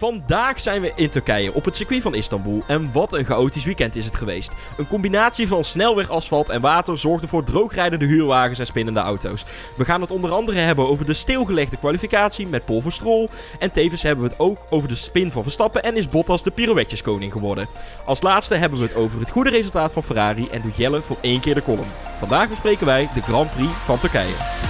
Vandaag zijn we in Turkije op het circuit van Istanbul en wat een chaotisch weekend is het geweest. Een combinatie van snelwegasfalt en water zorgde voor droogrijdende huurwagens en spinnende auto's. We gaan het onder andere hebben over de stilgelegde kwalificatie met Paul Verstrol en tevens hebben we het ook over de spin van Verstappen en is Bottas de pirouetjeskoning geworden. Als laatste hebben we het over het goede resultaat van Ferrari en doet Jelle voor één keer de column. Vandaag bespreken wij de Grand Prix van Turkije.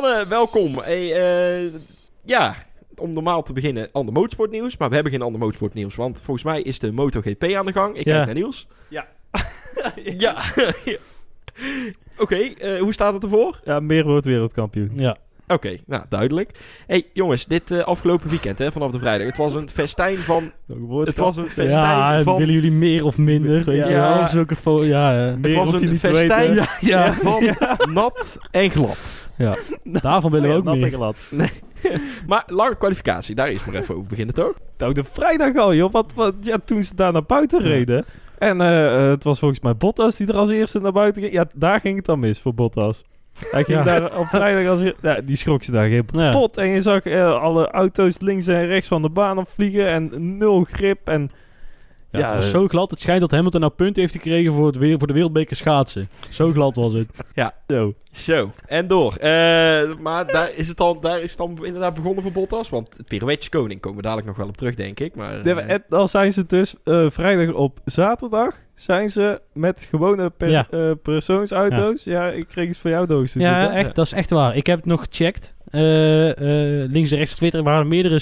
Mannen, welkom. Hey, eh, ja, om normaal te beginnen ander motorsportnieuws. Maar we hebben geen ander motorsportnieuws, want volgens mij is de MotoGP aan de gang. Ik Ja. kijk naar Niels. Ja. ja. Oké, eh, hoe staat het ervoor? Ja, meer wordt wereldkampioen. Ja, Oké, nou duidelijk. hey, jongens, dit eh, afgelopen weekend hè, vanaf de vrijdag. Het was een festijn van... Het was een festijn ja van... willen jullie meer of minder? Weet Ja. je wel? Zulke ja, eh, Het was een festijn ja, van nat en glad. Ja. Daarvan willen we ook meer. glad. Maar lange kwalificatie, daar is maar even over beginnen, toch? Nou, de vrijdag al, joh. Wat, wat, ja, toen ze daar naar buiten reden. En eh, eh, het was volgens mij Bottas die er als eerste naar buiten ging. Ja, daar ging het dan mis voor Bottas. Hij ging Ja. daar op vrijdag als eerste... Ja, die schrok ze daar geen Ja. pot. En je zag eh, alle auto's links en rechts van de baan opvliegen. En nul grip. En Ja, het Ja, was eh, zo glad. Het schijnt dat Hamilton nou punten heeft gekregen voor, het weer, voor de wereldbeker schaatsen. Zo glad was het. zo. Zo, en door. Eh, maar daar is, het dan, daar is het dan inderdaad begonnen voor Bottas. Want pirouetjes koning komen we dadelijk nog wel op terug, denk ik. Maar, Nee, eh, maar en dan zijn ze dus eh, vrijdag op zaterdag zijn ze met gewone per, Ja. eh, persoonsauto's. Ja. ik kreeg iets van jou doos. Ja, echt, dat is echt waar. Ik heb het nog gecheckt. Eh, eh, links en rechts op Twitter waren er meerdere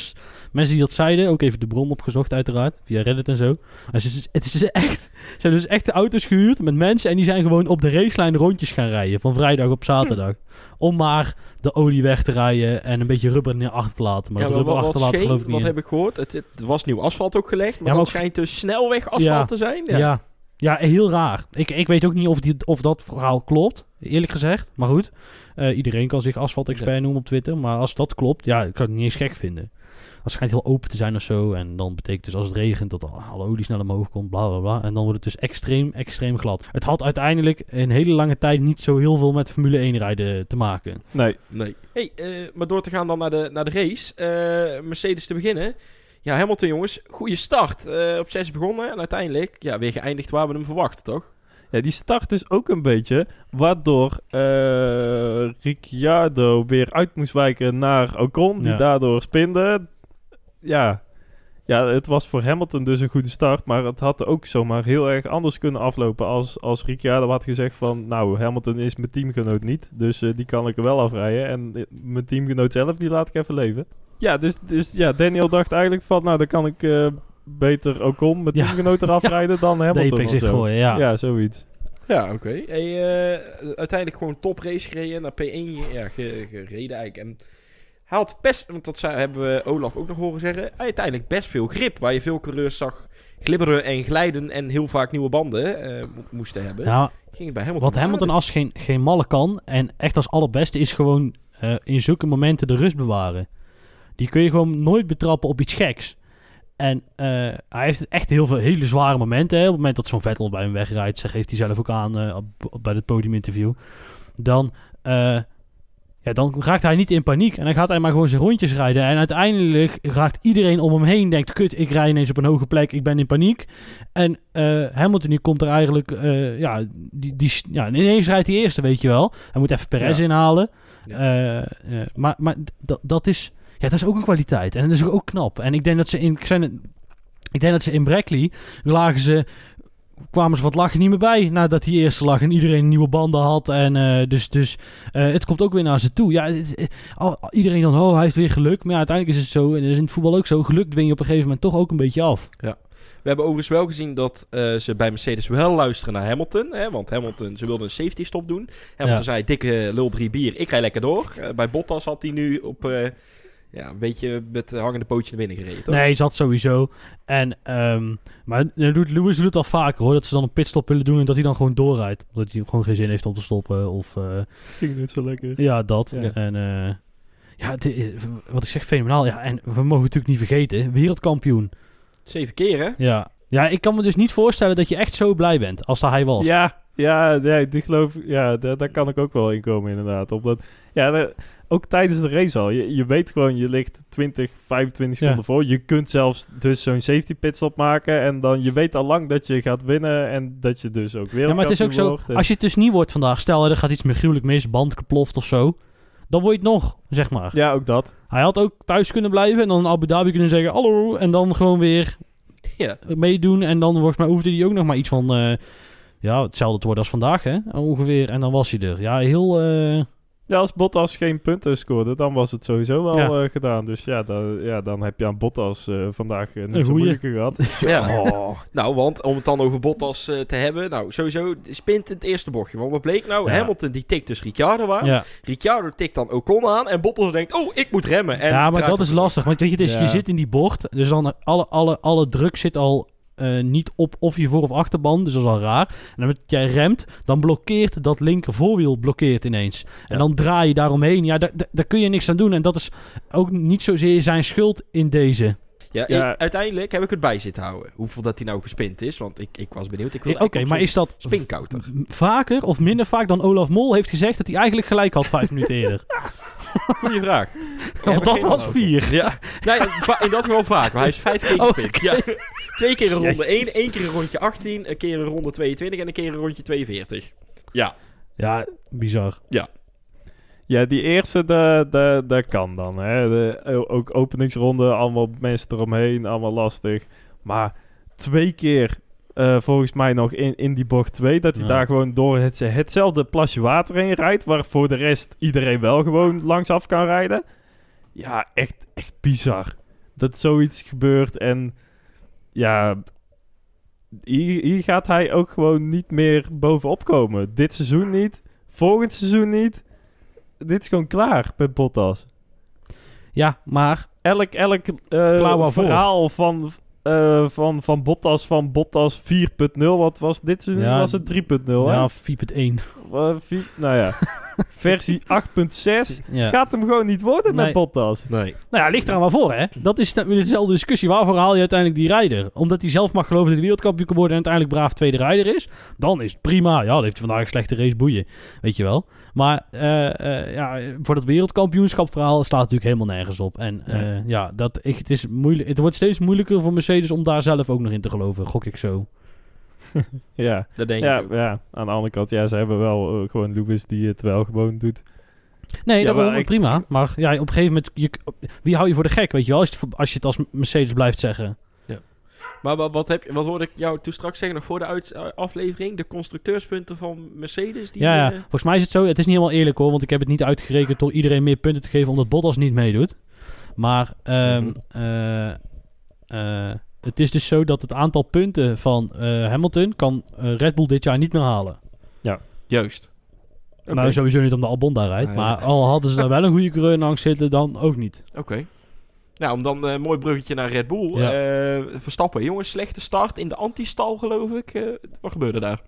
mensen die dat zeiden. Ook even de bron opgezocht uiteraard. Via Reddit en zo. Maar het is, het is echt... Ze hebben dus echt de auto's gehuurd met mensen. En die zijn gewoon op de racelijn rondjes gaan rijden. Van vrijdag op zaterdag. Om maar de olie weg te rijden. En een beetje rubber neer achter te laten. Maar ja, dat rubber wat, achter wat, laten geloof ik wat niet. heb ik gehoord? Het, het was nieuw asfalt ook gelegd. Maar, Ja, maar dat schijnt dus snelweg asfalt Ja. te zijn. Ja. Ja. Ja. heel raar. Ik, ik weet ook niet of, die, of dat verhaal klopt, eerlijk gezegd. Maar goed, eh, iedereen kan zich asfalt-expert noemen op Twitter. Maar als dat klopt, ja, ik zou het niet eens gek vinden. Als het schijnt heel open te zijn of zo. En dan betekent dus als het regent dat al- alle olie snel omhoog komt, bla bla bla. En dan wordt het dus extreem, extreem glad. Het had uiteindelijk een hele lange tijd niet zo heel veel met Formule 1 rijden te maken. Nee, Nee. Hey, eh, maar door te gaan dan naar de, naar de race. eh, Mercedes te beginnen. Ja, Hamilton jongens, goede start. Eh, op 6 begonnen en uiteindelijk ja, weer geëindigd waar we hem verwachten, toch? Ja, die start dus ook een beetje. Waardoor eh Ricciardo weer uit moest wijken naar Ocon. Die Ja. daardoor spinde. Ja. ja, het was voor Hamilton dus een goede start. Maar het had ook zomaar heel erg anders kunnen aflopen. Als, als Ricciardo had gezegd van... Nou, Hamilton is mijn teamgenoot niet. Dus eh, die kan ik er wel afrijden. En eh, mijn teamgenoot zelf, die laat ik even leven. Ja, dus, dus ja, Daniel dacht eigenlijk van... Nou, dan kan ik beter Ocon, mijn Ja. teamgenoot, eraf Ja. rijden dan De Hamilton zit zo. gooien, ja. Ja, zoiets. Ja, oké. Hey, eh, uiteindelijk gewoon top race gereden. Naar P1 ja, ge- gereden eigenlijk. En hij had best, want dat zei, hebben we Olaf ook nog horen zeggen, uiteindelijk best veel grip. Waar je veel coureurs zag glibberen en glijden en heel vaak nieuwe banden eh, mo- moesten hebben. Ja, Ging het bij Hamilton Wat Hamilton als geen, geen malle kan en echt als allerbeste is gewoon eh, in zulke momenten de rust bewaren. Die kun je gewoon nooit betrappen op iets geks. En eh, hij heeft echt heel veel hele zware momenten. Hè. Op het moment dat zo'n Vettel bij hem wegrijdt, zeg, heeft hij zelf ook aan eh, op- bij het podiuminterview. Dan, eh, ja, dan raakt hij niet in paniek. En dan gaat hij maar gewoon zijn rondjes rijden. En uiteindelijk raakt iedereen om hem heen. Denkt, kut, ik rij ineens op een hoge plek. Ik ben in paniek. En Hamilton die komt er eigenlijk... ja, die, die, ja, ineens rijdt hij eerste, weet je wel. Hij moet even Perez Ja. inhalen. Ja. Maar maar dat is... Ja, dat is ook een kwaliteit. En dat is ook knap. En ik denk dat ze in... Ik, zijn, ik denk dat ze in Brackley lagen ze kwamen ze wat lachen niet meer bij nadat hij eerste lag en iedereen nieuwe banden had. En eh, dus, dus eh, het komt ook weer naar ze toe. Ja, het- eh, iedereen dan, oh, hij heeft weer geluk. Maar ja, uiteindelijk is het zo, en dat is in het voetbal ook zo, geluk dwing je op een gegeven moment toch ook een beetje af. We hebben overigens wel gezien dat ze bij Mercedes wel luisteren naar Hamilton. Hè, want Hamilton, ze wilden een safety stop doen. Hamilton Ja. zei, dikke lul drie bier, ik rij lekker door. Bij Bottas had hij nu op, ja, een beetje met de hangende pootje naar binnen gereden. toch? Nee, zat sowieso. En, ehm, maar eh, doet- Lewis doet het al vaker hoor. Dat ze dan een pitstop willen doen en dat hij dan gewoon doorrijdt. Omdat hij gewoon geen zin heeft om te stoppen. Of eh, Het ging niet zo lekker. ja, dat. Ja. En eh, ja, is- wat ik zeg, fenomenaal. Ja, en we mogen natuurlijk niet vergeten, wereldkampioen. Zeven keer, hè? Ja. ja, ik kan me dus niet voorstellen dat je echt zo blij bent als dat hij was. Ja, ja, ja, die geloof ja, daar, daar kan ik ook wel in komen inderdaad. Omdat, ja, de- ook tijdens de race al. Je, je weet gewoon, je ligt 20, 25 Ja. seconden voor. Je kunt zelfs dus zo'n safety pitstop maken. En dan, je weet al lang dat je gaat winnen. En dat je dus ook Ja, wereldkampioen maar het is ook zo. En- als je het dus niet wordt vandaag, stel er gaat iets meer gruwelijk mis, band geploft of zo, dan word je het nog, zeg maar. Ja, ook dat. Hij had ook thuis kunnen blijven en dan in Abu Dhabi kunnen zeggen hallo en dan gewoon weer Ja. meedoen en dan volgens mij hoefde hij ook nog maar iets van, eh, ja, hetzelfde te worden als vandaag hè, ongeveer en dan was hij er. Ja, heel, eh, Ja, als Bottas geen punten scoorde, dan was het sowieso wel Ja. eh, gedaan. Dus ja, dan, ja, dan heb je aan Bottas eh, vandaag eh, niet Een zo goeie. moeilijk gehad. Ja. Oh. Nou, want om het dan over Bottas eh, te hebben. Nou, sowieso spint het eerste bochtje. Want wat bleek nou? Ja. Hamilton die tikt dus Ricciardo aan. ja. Ricciardo tikt dan Ocon aan. En Bottas denkt, oh, ik moet remmen. En ja, maar dat is lastig, want weet je, Ja. je zit in die bocht, dus dan alle, alle, alle druk zit al eh, niet op of je voor- of achterband, dus dat is al raar. En dan met jij remt, dan blokkeert dat linker voorwiel blokkeert ineens. En dan draai je daaromheen. Ja, daar, kun je niks aan doen. En dat is ook niet zozeer zijn schuld in deze. Ja, Ja. ik- uiteindelijk heb ik het bij zitten houden. Hoeveel dat hij nou gespind is. Want ik, ik was benieuwd. Ik wil Eh, Oké, maar is dat Spinkouter. vaker of minder vaak dan Olaf Mol heeft gezegd dat hij eigenlijk gelijk had vijf minuten eerder? Goeie vraag. Want dat was vier. Ja, nee, in dat geval vaak. Maar hij is vijf keer Oh, gespind. Ja. Twee keer een ronde Jezus. 1, één keer een rondje 18, een keer een ronde 22 en een keer een rondje 42. Ja. Ja, bizar. Ja, die eerste, dat de, de kan dan. Hè. De, ook openingsronde, allemaal mensen eromheen, allemaal lastig. Maar twee keer, eh, volgens mij nog in, in die bocht 2, dat hij Ja. daar gewoon door het, hetzelfde plasje water heen rijdt, waar voor de rest iedereen wel gewoon langsaf kan rijden. Ja, echt, echt bizar. Dat zoiets gebeurt en ja, hier, hier gaat hij ook gewoon niet meer bovenop komen. Dit seizoen niet, volgend seizoen niet dit is gewoon klaar met Bottas. Ja, maar Elk, elk eh, verhaal van, eh, van, van Bottas, van Bottas 4.0, wat was dit? Ja, was het 3.0, hè? ja, 4.1. Eh, vier- nou ja, versie 8.6 Ja. gaat hem gewoon niet worden Nee. met Bottas. Nee. Nou ja, ligt eraan waarvoor, hè? Dat is de- dezelfde discussie. Waarvoor haal je uiteindelijk die rijder? Omdat hij zelf mag geloven dat hij wereldkampioen kan worden en uiteindelijk braaf tweede rijder is. Dan is het prima. Ja, dan heeft hij vandaag een slechte race boeien. Weet je wel. Maar eh, eh, ja, voor dat wereldkampioenschap verhaal slaat het natuurlijk helemaal nergens op. En Ja. ja, ja dat, ik, het, is moeilijk, het wordt steeds moeilijker voor Mercedes om daar zelf ook nog in te geloven. Gok ik zo. Ja, Dat denk ja, ik ja, aan de andere kant, ja, ze hebben wel eh, gewoon Lewis die het wel gewoon doet. Nee, Ja, dat maar wel ik- prima. Maar ja, op een gegeven moment... Je, wie hou je voor de gek, weet je wel? Als je het, als, je het als Mercedes blijft zeggen. Maar wat, wat, heb je, wat hoorde ik jou toen straks zeggen, nog voor de uit- eh, aflevering? De constructeurspunten van Mercedes? Die, Ja, ja, eh, volgens mij is het zo. Het is niet helemaal eerlijk hoor, want ik heb het niet uitgerekend door iedereen meer punten te geven omdat Bottas niet meedoet. Maar ehm, Mhm. eh, eh, het is dus zo dat het aantal punten van eh, Hamilton kan Red Bull dit jaar niet meer halen. Juist. Oké. Nou, sowieso niet omdat Albon daar rijdt. Nee. Maar al hadden ze daar wel een goede coureur langs zitten, dan ook niet. Oké. Nou, om dan eh, een mooi bruggetje naar Red Bull. Ja. Eh, Verstappen, jongens, slechte start in de anti-stal, geloof ik. Eh, wat gebeurde daar?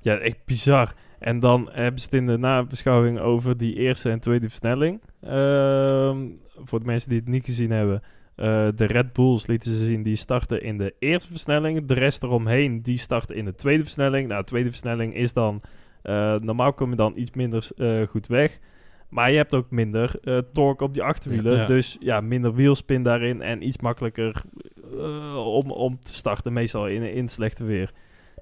Ja, echt bizar. En dan hebben ze het in de nabeschouwing over die eerste en tweede versnelling. Ehm, voor de mensen die het niet gezien hebben. eh, de Red Bulls lieten ze zien, die starten in de eerste versnelling. De rest eromheen, die starten in de tweede versnelling. Nou, de tweede versnelling is dan... eh, normaal kom je dan iets minder eh, goed weg. Maar je hebt ook minder eh, torque op die achterwielen. Ja. Dus ja, minder wielspin daarin en iets makkelijker eh, om, om te starten. Meestal in, in slechte weer.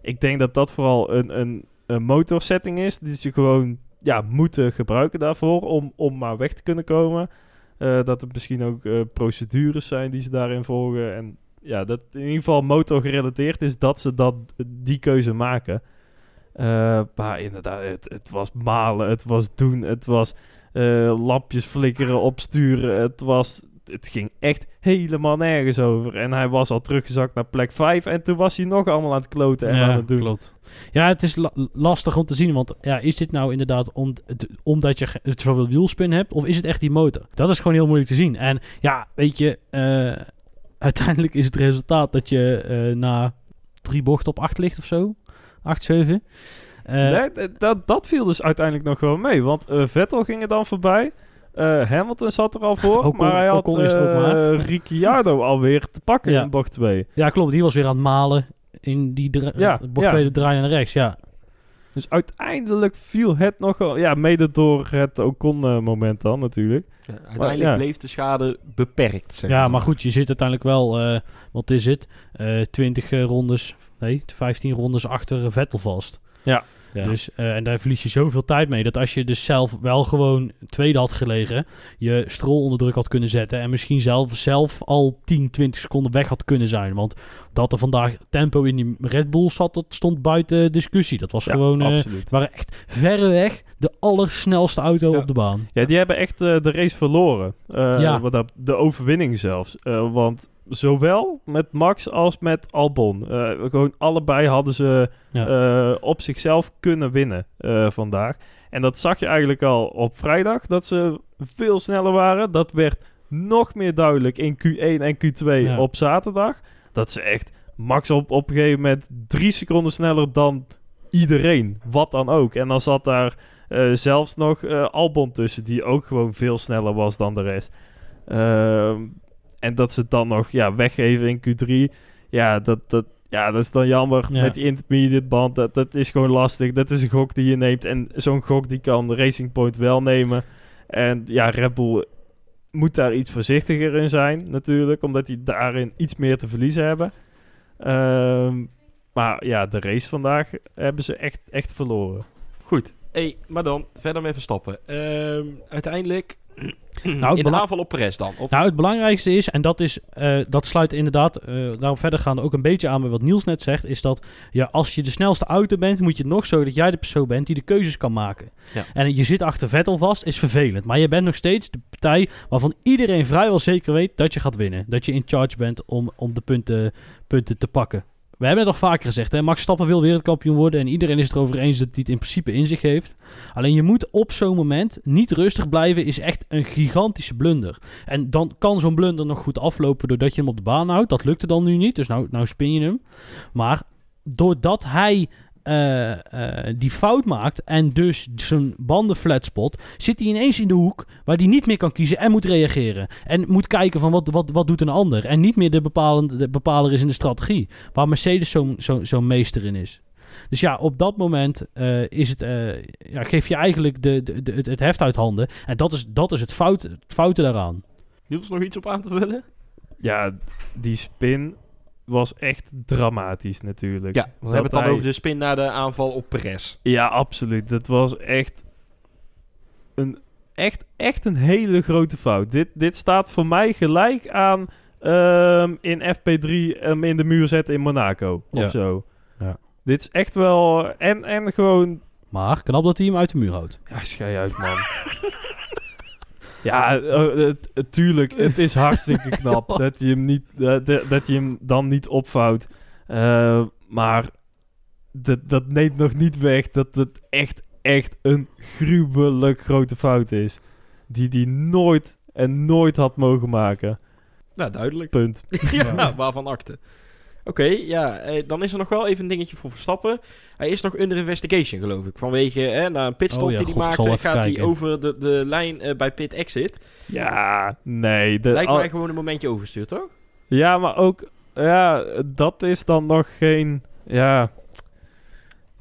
Ik denk dat dat vooral een, een, een motorsetting is. Die ze gewoon ja, moeten gebruiken daarvoor om, om maar weg te kunnen komen. Eh, dat er misschien ook procedures zijn die ze daarin volgen. En ja, dat in ieder geval motor gerelateerd is dat ze dat, die keuze maken. Maar inderdaad, het, het was malen, het was doen, het was eh, lampjes flikkeren, opsturen. Het, was, het ging echt helemaal nergens over. En hij was al teruggezakt naar plek 5. En toen was hij nog allemaal aan het kloten en ja, aan het doen. Klopt. Ja, het is lastig om te zien. Want ja, is dit nou inderdaad omdat je zoveel wielspin hebt? Of is het echt die motor? Dat is gewoon heel moeilijk te zien. En ja, weet je, eh, uiteindelijk is het resultaat dat je eh, na drie bochten op acht ligt of zo. 8, 7. Nee, d- dat, dat viel dus uiteindelijk nog wel mee. Want eh, Vettel ging er dan voorbij. Eh, Hamilton zat er al voor. Ocon- maar hij had Ocon is ook maar. eh, Ricciardo alweer te pakken Ja. in bocht 2. Ja, klopt. Die was weer aan het malen in die dra- Ja, bocht ja. tweede draai naar rechts. Ja, Dus uiteindelijk viel het nog wel... Ja, mede door het Ocon-moment dan natuurlijk. Ja, uiteindelijk ja. bleef de schade beperkt. Zeg ja maar goed, je zit uiteindelijk wel, eh, wat is het? Eh 20 eh, rondes, nee, 15 rondes achter eh, Vettel vast. Ja. Dus, eh, en daar verlies je zoveel tijd mee. Dat als je dus zelf wel gewoon tweede had gelegen, je strol onder druk had kunnen zetten. En misschien zelf, zelf al 10, 20 seconden weg had kunnen zijn. Want dat er vandaag tempo in die Red Bull zat, dat stond buiten discussie. Dat was Ja, gewoon. het waren echt verreweg de allersnelste auto Ja. op de baan. Ja, die hebben echt eh, de race verloren. Ja. wat dat- de overwinning zelfs. Want zowel met Max als met Albon. eh, gewoon allebei hadden ze Ja. eh, op zichzelf kunnen winnen eh, vandaag. En dat zag je eigenlijk al op vrijdag. Dat ze veel sneller waren. Dat werd nog meer duidelijk in Q1 en Q2 Ja. op zaterdag. Dat ze echt Max op, op een gegeven moment drie seconden sneller dan iedereen. Wat dan ook. En dan zat daar zelfs nog Albon tussen, die ook gewoon veel sneller was dan de rest. Ehm, en dat ze het dan nog ja, weggeven in Q3. Ja, dat, dat, ja, dat is dan jammer Ja. met die intermediate band. Dat, dat is gewoon lastig. Dat is een gok die je neemt. En zo'n gok die kan Racing Point wel nemen. En ja, Red Bull moet daar iets voorzichtiger in zijn natuurlijk. Omdat die daarin iets meer te verliezen hebben. Ehm, maar ja, de race vandaag hebben ze echt, echt verloren. Goed. Hey, maar dan verder met Verstappen. Ehm uiteindelijk Nou, in aanval op Perez dan. Of, Nou, het belangrijkste is, en dat, is, eh, dat sluit inderdaad eh daarop verder gaan ook een beetje aan bij wat Niels net zegt, is dat ja, als je de snelste auto bent, moet je nog zo dat jij de persoon bent die de keuzes kan maken. Ja. En je zit achter Vettel vast, is vervelend. Maar je bent nog steeds de partij waarvan iedereen vrijwel zeker weet dat je gaat winnen. Dat je in charge bent om, om de punten, punten te pakken. We hebben het al vaker gezegd, hè? Max Stappen wil wereldkampioen worden en iedereen is het erover eens dat hij het in principe in zich heeft. Alleen je moet op zo'n moment niet rustig blijven, is echt een gigantische blunder. En dan kan zo'n blunder nog goed aflopen doordat je hem op de baan houdt. Dat lukte dan nu niet, dus nou, nou spin je hem. Maar doordat hij eh, eh, die fout maakt en dus zijn banden flatspot, zit hij ineens in de hoek waar hij niet meer kan kiezen en moet reageren. En moet kijken van wat, wat, wat doet een ander. En niet meer de, bepalende, de bepaler is in de strategie. Waar Mercedes zo'n zo, zo'n meester in is. Dus ja, op dat moment eh, is het, eh, ja, geef je eigenlijk de, de, de- het, het heft uit handen. En dat is, dat is het, fout, het foute daaraan. Niels nog iets op aan te vullen? Ja, die spin was echt dramatisch natuurlijk. Ja, we Dat hebben het dan hij- over de spin naar de aanval op Perez. Ja, absoluut. Dat was echt een, echt, echt een hele grote fout. Dit, dit staat voor mij gelijk aan ehm, in FP3 hem in de muur zetten in Monaco Ja. of zo. Ja. Dit is echt wel... En, en gewoon... Maar knap dat hij hem uit de muur houdt. Ja, schei uit, man. ja, eh, het- het- tuurlijk. Het is hartstikke knap dat je hem, niet, dat je hem dan niet opvouwt. Eh, maar dat, dat neemt nog niet weg dat het echt, echt een gruwelijk grote fout is. Die die nooit en nooit had mogen maken. Nou, duidelijk. Punt. ja, Ja. waarvan akte. Oké, ja, eh, dan is er nog wel even een dingetje voor Verstappen. Hij is nog under investigation, geloof ik. Vanwege, hè, na een pitstop Oh ja, die hij maakte, gaat hij over de, de lijn eh, bij pit exit. Ja, nee. De, Lijkt al- mij gewoon een momentje overstuur, toch? Ja, maar ook, ja, dat is dan nog geen, ja,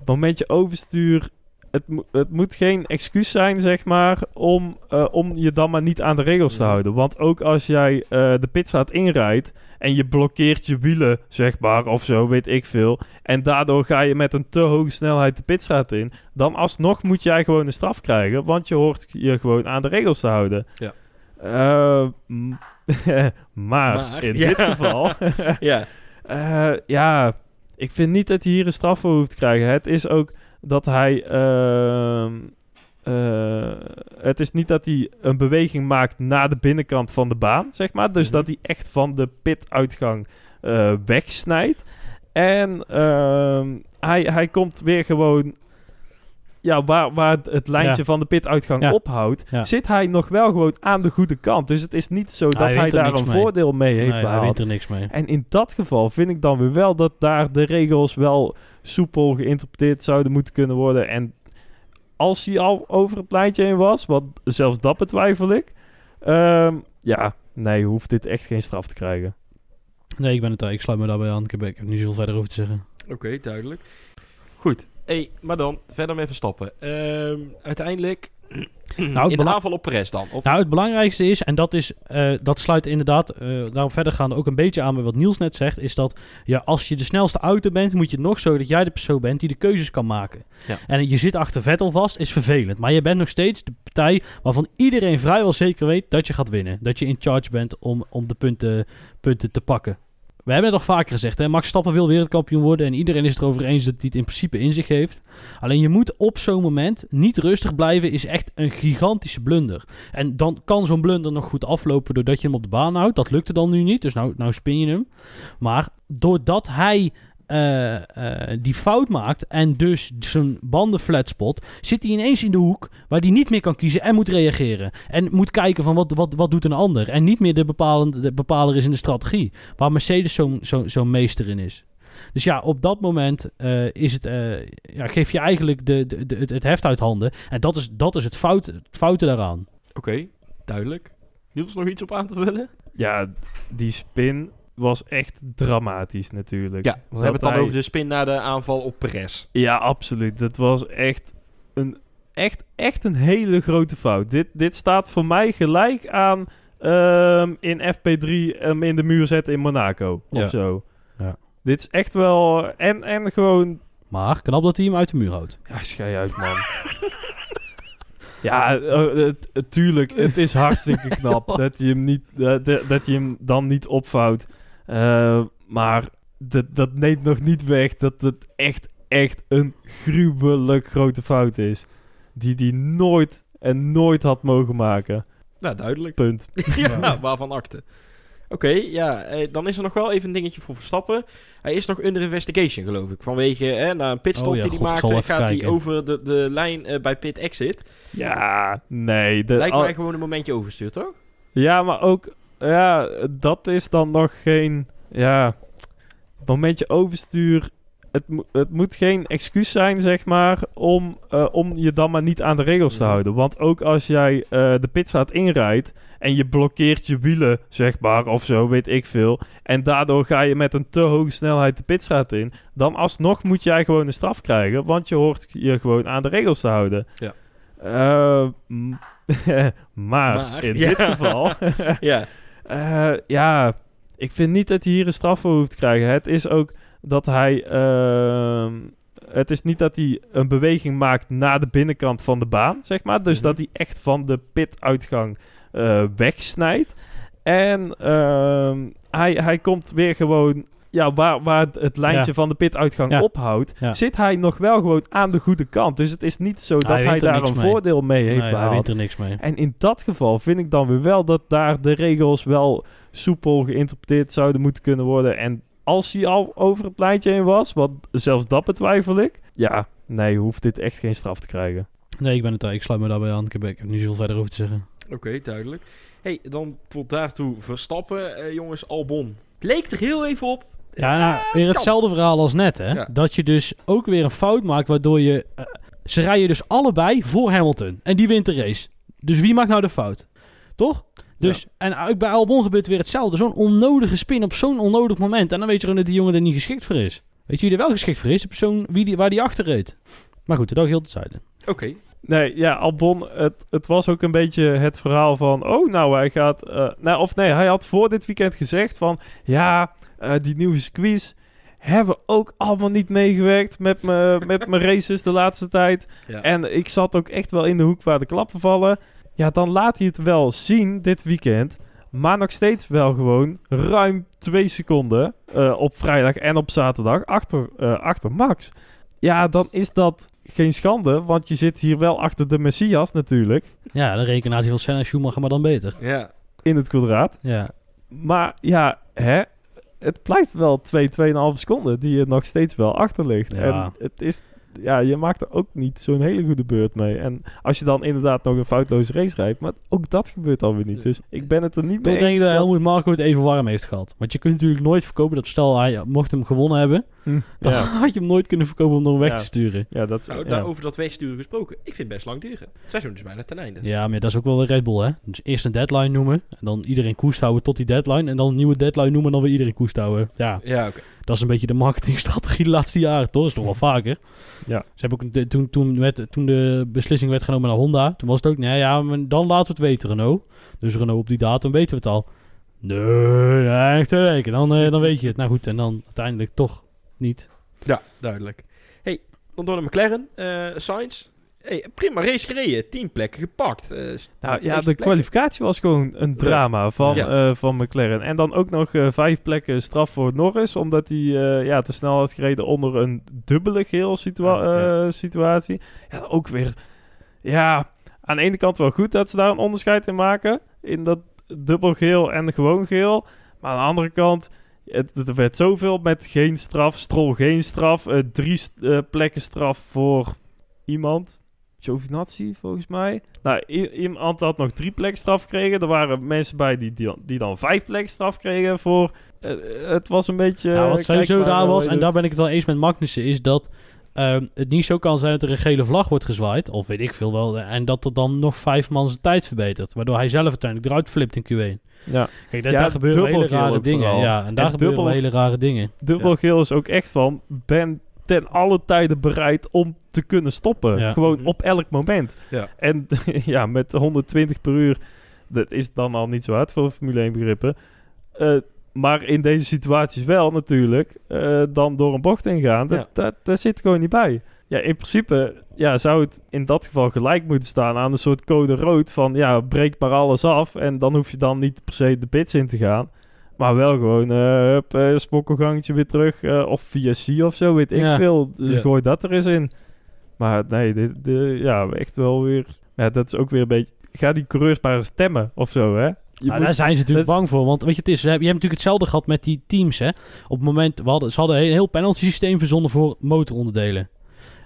momentje overstuur. Het, het moet geen excuus zijn, zeg maar, om, eh, om je dan maar niet aan de regels te houden. Want ook als jij eh, de pitstraat inrijdt en je blokkeert je wielen, zeg maar, of zo, weet ik veel. En daardoor ga je met een te hoge snelheid de pitstraat in. Dan alsnog moet jij gewoon een straf krijgen, want je hoort je gewoon aan de regels te houden. Ja. Eh, maar, Maar, in ja. dit geval... ja. Eh, ja, ik vind niet dat hij hier een straf voor hoeft te krijgen. Het is ook dat hij ehm, eh, het is niet dat hij een beweging maakt naar de binnenkant van de baan, zeg maar. Dus Mhm. dat hij echt van de pituitgang eh wegsnijdt. En ehm, hij, hij komt weer gewoon... Ja, waar, waar het lijntje Ja. van de pituitgang Ja. ophoudt, Ja. zit hij nog wel gewoon aan de goede kant. Dus het is niet zo dat Hij daar een mee. voordeel mee heeft Nee, hij behaald. er niks mee. En in dat geval vind ik dan weer wel dat daar de regels wel soepel geïnterpreteerd zouden moeten kunnen worden. En als hij al over het lijntje heen was, want zelfs dat betwijfel ik. ehm, ja, nee, hoeft dit echt geen straf te krijgen. Nee, ik ben het Ik sluit me daarbij aan. Ik heb, ik heb niet zoveel verder over te zeggen. Oké, duidelijk. Goed. Hey, maar dan verder met Verstappen. Ehm uiteindelijk Nou, in de aanval op Perez dan. Of, Nou, het belangrijkste is, en dat is, eh, dat sluit inderdaad, eh daarom verder gaan ook een beetje aan bij wat Niels net zegt, is dat ja, als je de snelste auto bent, moet je het nog zo dat jij de persoon bent die de keuzes kan maken. Ja. En je zit achter Vettel vast, is vervelend. Maar je bent nog steeds de partij waarvan iedereen vrijwel zeker weet dat je gaat winnen. Dat je in charge bent om, om de punten, punten te pakken. We hebben het al vaker gezegd, hè? Max Stappen wil wereldkampioen worden en iedereen is het erover eens dat hij het in principe in zich heeft. Alleen je moet op zo'n moment niet rustig blijven, is echt een gigantische blunder. En dan kan zo'n blunder nog goed aflopen doordat je hem op de baan houdt. Dat lukte dan nu niet, dus nou, nou spin je hem. Maar doordat hij eh, eh, die fout maakt en dus zijn banden flatspot, zit hij ineens in de hoek waar hij niet meer kan kiezen en moet reageren. En moet kijken van wat, wat, wat doet een ander. En niet meer de, bepalende, de bepaler is in de strategie. Waar Mercedes zo'n zo, zo'n meester in is. Dus ja, op dat moment eh, is het, eh, ja, geef je eigenlijk de, de, de- het, het heft uit handen. En dat is, dat is het, fout, het foute daaraan. Oké, duidelijk. Niels nog iets op aan te vullen? Ja, die spin was echt dramatisch natuurlijk. Ja, we Dat hebben het dan hij- over de spin naar de aanval op Perez. Ja, absoluut. Dat was echt een, echt, echt een hele grote fout. Dit, dit staat voor mij gelijk aan ehm, in FP3 hem in de muur zetten in Monaco Ja. of zo. Ja. Dit is echt wel... En, en gewoon... Maar knap dat hij hem uit de muur houdt. Ja, schei uit, man. ja, eh, het- het- tuurlijk. Het is hartstikke knap dat je hem, niet, dat- dat dat je hem dan niet opvouwt. Eh, maar dat, dat neemt nog niet weg dat het echt, echt een gruwelijk grote fout is. Die die nooit en nooit had mogen maken. Nou, duidelijk. Punt. ja, waarvan akte. Oké, ja, eh, dan is er nog wel even een dingetje voor Verstappen. Hij is nog under investigation, geloof ik. Vanwege, hè, na een pitstop Oh ja, die hij god, maakte, gaat hij over de, de lijn eh, bij pit exit. Ja, nee. De, Lijkt al- mij gewoon een momentje overstuur, toch? Ja, maar ook, ja, dat is dan nog geen, ja, momentje overstuur. Het, het moet geen excuus zijn, zeg maar, om, eh, om je dan maar niet aan de regels te Mhm. houden. Want ook als jij eh, de pitstraat inrijdt en je blokkeert je wielen, zeg maar, of zo, weet ik veel. En daardoor ga je met een te hoge snelheid de pitstraat in. Dan alsnog moet jij gewoon een straf krijgen, want je hoort je gewoon aan de regels te houden. Ja. Eh, maar, Maar, in ja. dit geval... ja. Eh, ja, ik vind niet dat hij hier een straf voor hoeft te krijgen. Het is ook dat hij. ehm, het is niet dat hij een beweging maakt naar de binnenkant van de baan, zeg maar. Dus Mhm. dat hij echt van de pituitgang eh wegsnijdt. En ehm, hij, hij komt weer gewoon. Ja, waar, waar het lijntje Ja. van de pituitgang Ja. ophoudt, Ja. zit hij nog wel gewoon aan de goede kant. Dus het is niet zo dat Hij daar een mee. voordeel mee heeft Nee, hij behaald. wint er niks mee. En in dat geval vind ik dan weer wel dat daar de regels wel soepel geïnterpreteerd zouden moeten kunnen worden. En als hij al over het lijntje heen was, want zelfs dat betwijfel ik. Ja, nee, hoeft dit echt geen straf te krijgen. Nee, ik ben het Ik sluit me daarbij aan. Ik heb, ik heb niet zoveel verder over te zeggen. Oké, duidelijk. hey, dan tot daartoe Verstappen, eh, jongens, Albon. Leek er heel even op. Ja, nou, weer kan. hetzelfde verhaal als net, hè. Ja. Dat je dus ook weer een fout maakt, waardoor je... eh, ze rijden dus allebei voor Hamilton. En die wint de race. Dus wie maakt nou de fout? Toch? Dus, en ook bij Albon gebeurt weer hetzelfde. Zo'n onnodige spin op zo'n onnodig moment. En dan weet je gewoon dat die jongen er niet geschikt voor is. Weet je wie er wel geschikt voor is? De persoon wie die, waar die achter reed. Maar goed, dat heel te zuiden. Oké, Nee, ja, Albon, het, het was ook een beetje het verhaal van... Oh, nou, hij gaat... eh, nou, of nee, hij had voor dit weekend gezegd van... Ja, eh, die nieuwe squeeze hebben ook allemaal niet meegewerkt met mijn met mijn races de laatste tijd. ja. En ik zat ook echt wel in de hoek waar de klappen vallen. Ja, dan laat hij het wel zien dit weekend. Maar nog steeds wel gewoon ruim twee seconden eh, op vrijdag en op zaterdag achter, eh, achter Max. Ja, dan is dat geen schande, want je zit hier wel achter de Messias natuurlijk. Ja, de rekenatie van Senna en Schumacher, maar dan beter. Ja. In het kwadraat. Ja, Maar ja, hè, het blijft wel 2, 2,5 seconden die je nog steeds wel achter ligt. Ja. En het is, ja, je maakt er ook niet zo'n hele goede beurt mee. En als je dan inderdaad nog een foutloze race rijdt, maar ook dat gebeurt alweer niet. Dus ik ben het er niet Toch mee denk eens. ik dat dat- Helmut Marko het even warm heeft gehad. Want je kunt natuurlijk nooit verkopen dat stel hij mocht hem gewonnen hebben, Hm, dan ja, had je hem nooit kunnen verkopen om hem weg Ja. te sturen. ja, dat. Nou, ja. daarover dat wegsturen gesproken. Ik vind het best lang duren. Seizoen is bijna ten einde. Ja, maar dat is ook wel een Red Bull, hè? Dus eerst een deadline noemen, en dan iedereen koest houden tot die deadline, en dan een nieuwe deadline noemen en dan weer iedereen koest houden. Ja, Ja, oké. Dat is een beetje de marketingstrategie de laatste jaren, toch? Dat is toch wel vaker. Ja. Ze hebben ook, de- toen, toen, werd, toen de beslissing werd genomen naar Honda, toen was het ook, nee, ja, maar dan laten we het weten, Renault. Dus Renault op die datum weten we het al. Nee, nee, twee weken, dan, eh, dan weet je het. Nou goed, en dan uiteindelijk toch niet. Ja, duidelijk. hey, dan door naar McLaren. eh Sainz. Hey, prima race gereden. 10 plekken gepakt. Eh, Nou ja, de plekken. kwalificatie was gewoon een drama van, Ja. eh, van McLaren. En dan ook nog eh, vijf plekken straf voor Norris, omdat hij ja, te snel had gereden onder een dubbele geel situa- Ja, ja. situatie. Ja, ook weer, ja, aan de ene kant wel goed dat ze daar een onderscheid in maken, in dat dubbel geel en gewoon geel. Maar aan de andere kant, het, het werd zoveel met geen straf, Stroll geen straf, drie plekken straf voor iemand. Giovinazzi, volgens mij. Nou, iemand had nog drie plekken straf gekregen. Er waren mensen bij die, die, die dan vijf plekken straf kregen voor... eh, het was een beetje... Ja, wat sowieso raar was, en daar ben ik het wel eens met Magnussen, is dat ehm, het niet zo kan zijn dat er een gele vlag wordt gezwaaid, of weet ik veel wel, en dat er dan nog vijf man zijn tijd verbetert, waardoor hij zelf uiteindelijk eruit flipt in Q1. Ja, Kijk, daar, Ja, daar gebeuren hele dubbelgeel rare dingen. vooral. Ja, en daar En gebeuren dubbel- hele rare dingen. dubbel geel is ook echt van... Ben ten alle tijden bereid om te kunnen stoppen. Ja. Gewoon Mhm. op elk moment. Ja. En ja, met 120 per uur... Dat is dan al niet zo hard voor Formule 1 begrippen. Eh, maar in deze situaties wel natuurlijk. eh, dan door een bocht ingaan. Dat, Ja. dat, dat zit gewoon niet bij. Ja, in principe ja, zou het in dat geval gelijk moeten staan aan een soort code rood. Van ja, breek maar alles af. En dan hoef je dan niet per se de pits in te gaan. Maar wel gewoon, hup, eh, spokkelgangetje weer terug. eh, of via C of zo, weet ik Ja. veel. Dus Ja. Gooi dat er eens in. Maar nee, dit, dit- ja, echt wel weer... Ja, dat is ook weer een beetje... Ga die coureurs maar eens stemmen of zo, hè? Nou, moet- daar zijn ze natuurlijk bang voor. Want weet je, het is, je hebt natuurlijk hetzelfde gehad met die teams. Hè? Op het moment, we hadden, ze hadden een heel penalty systeem verzonnen voor motoronderdelen.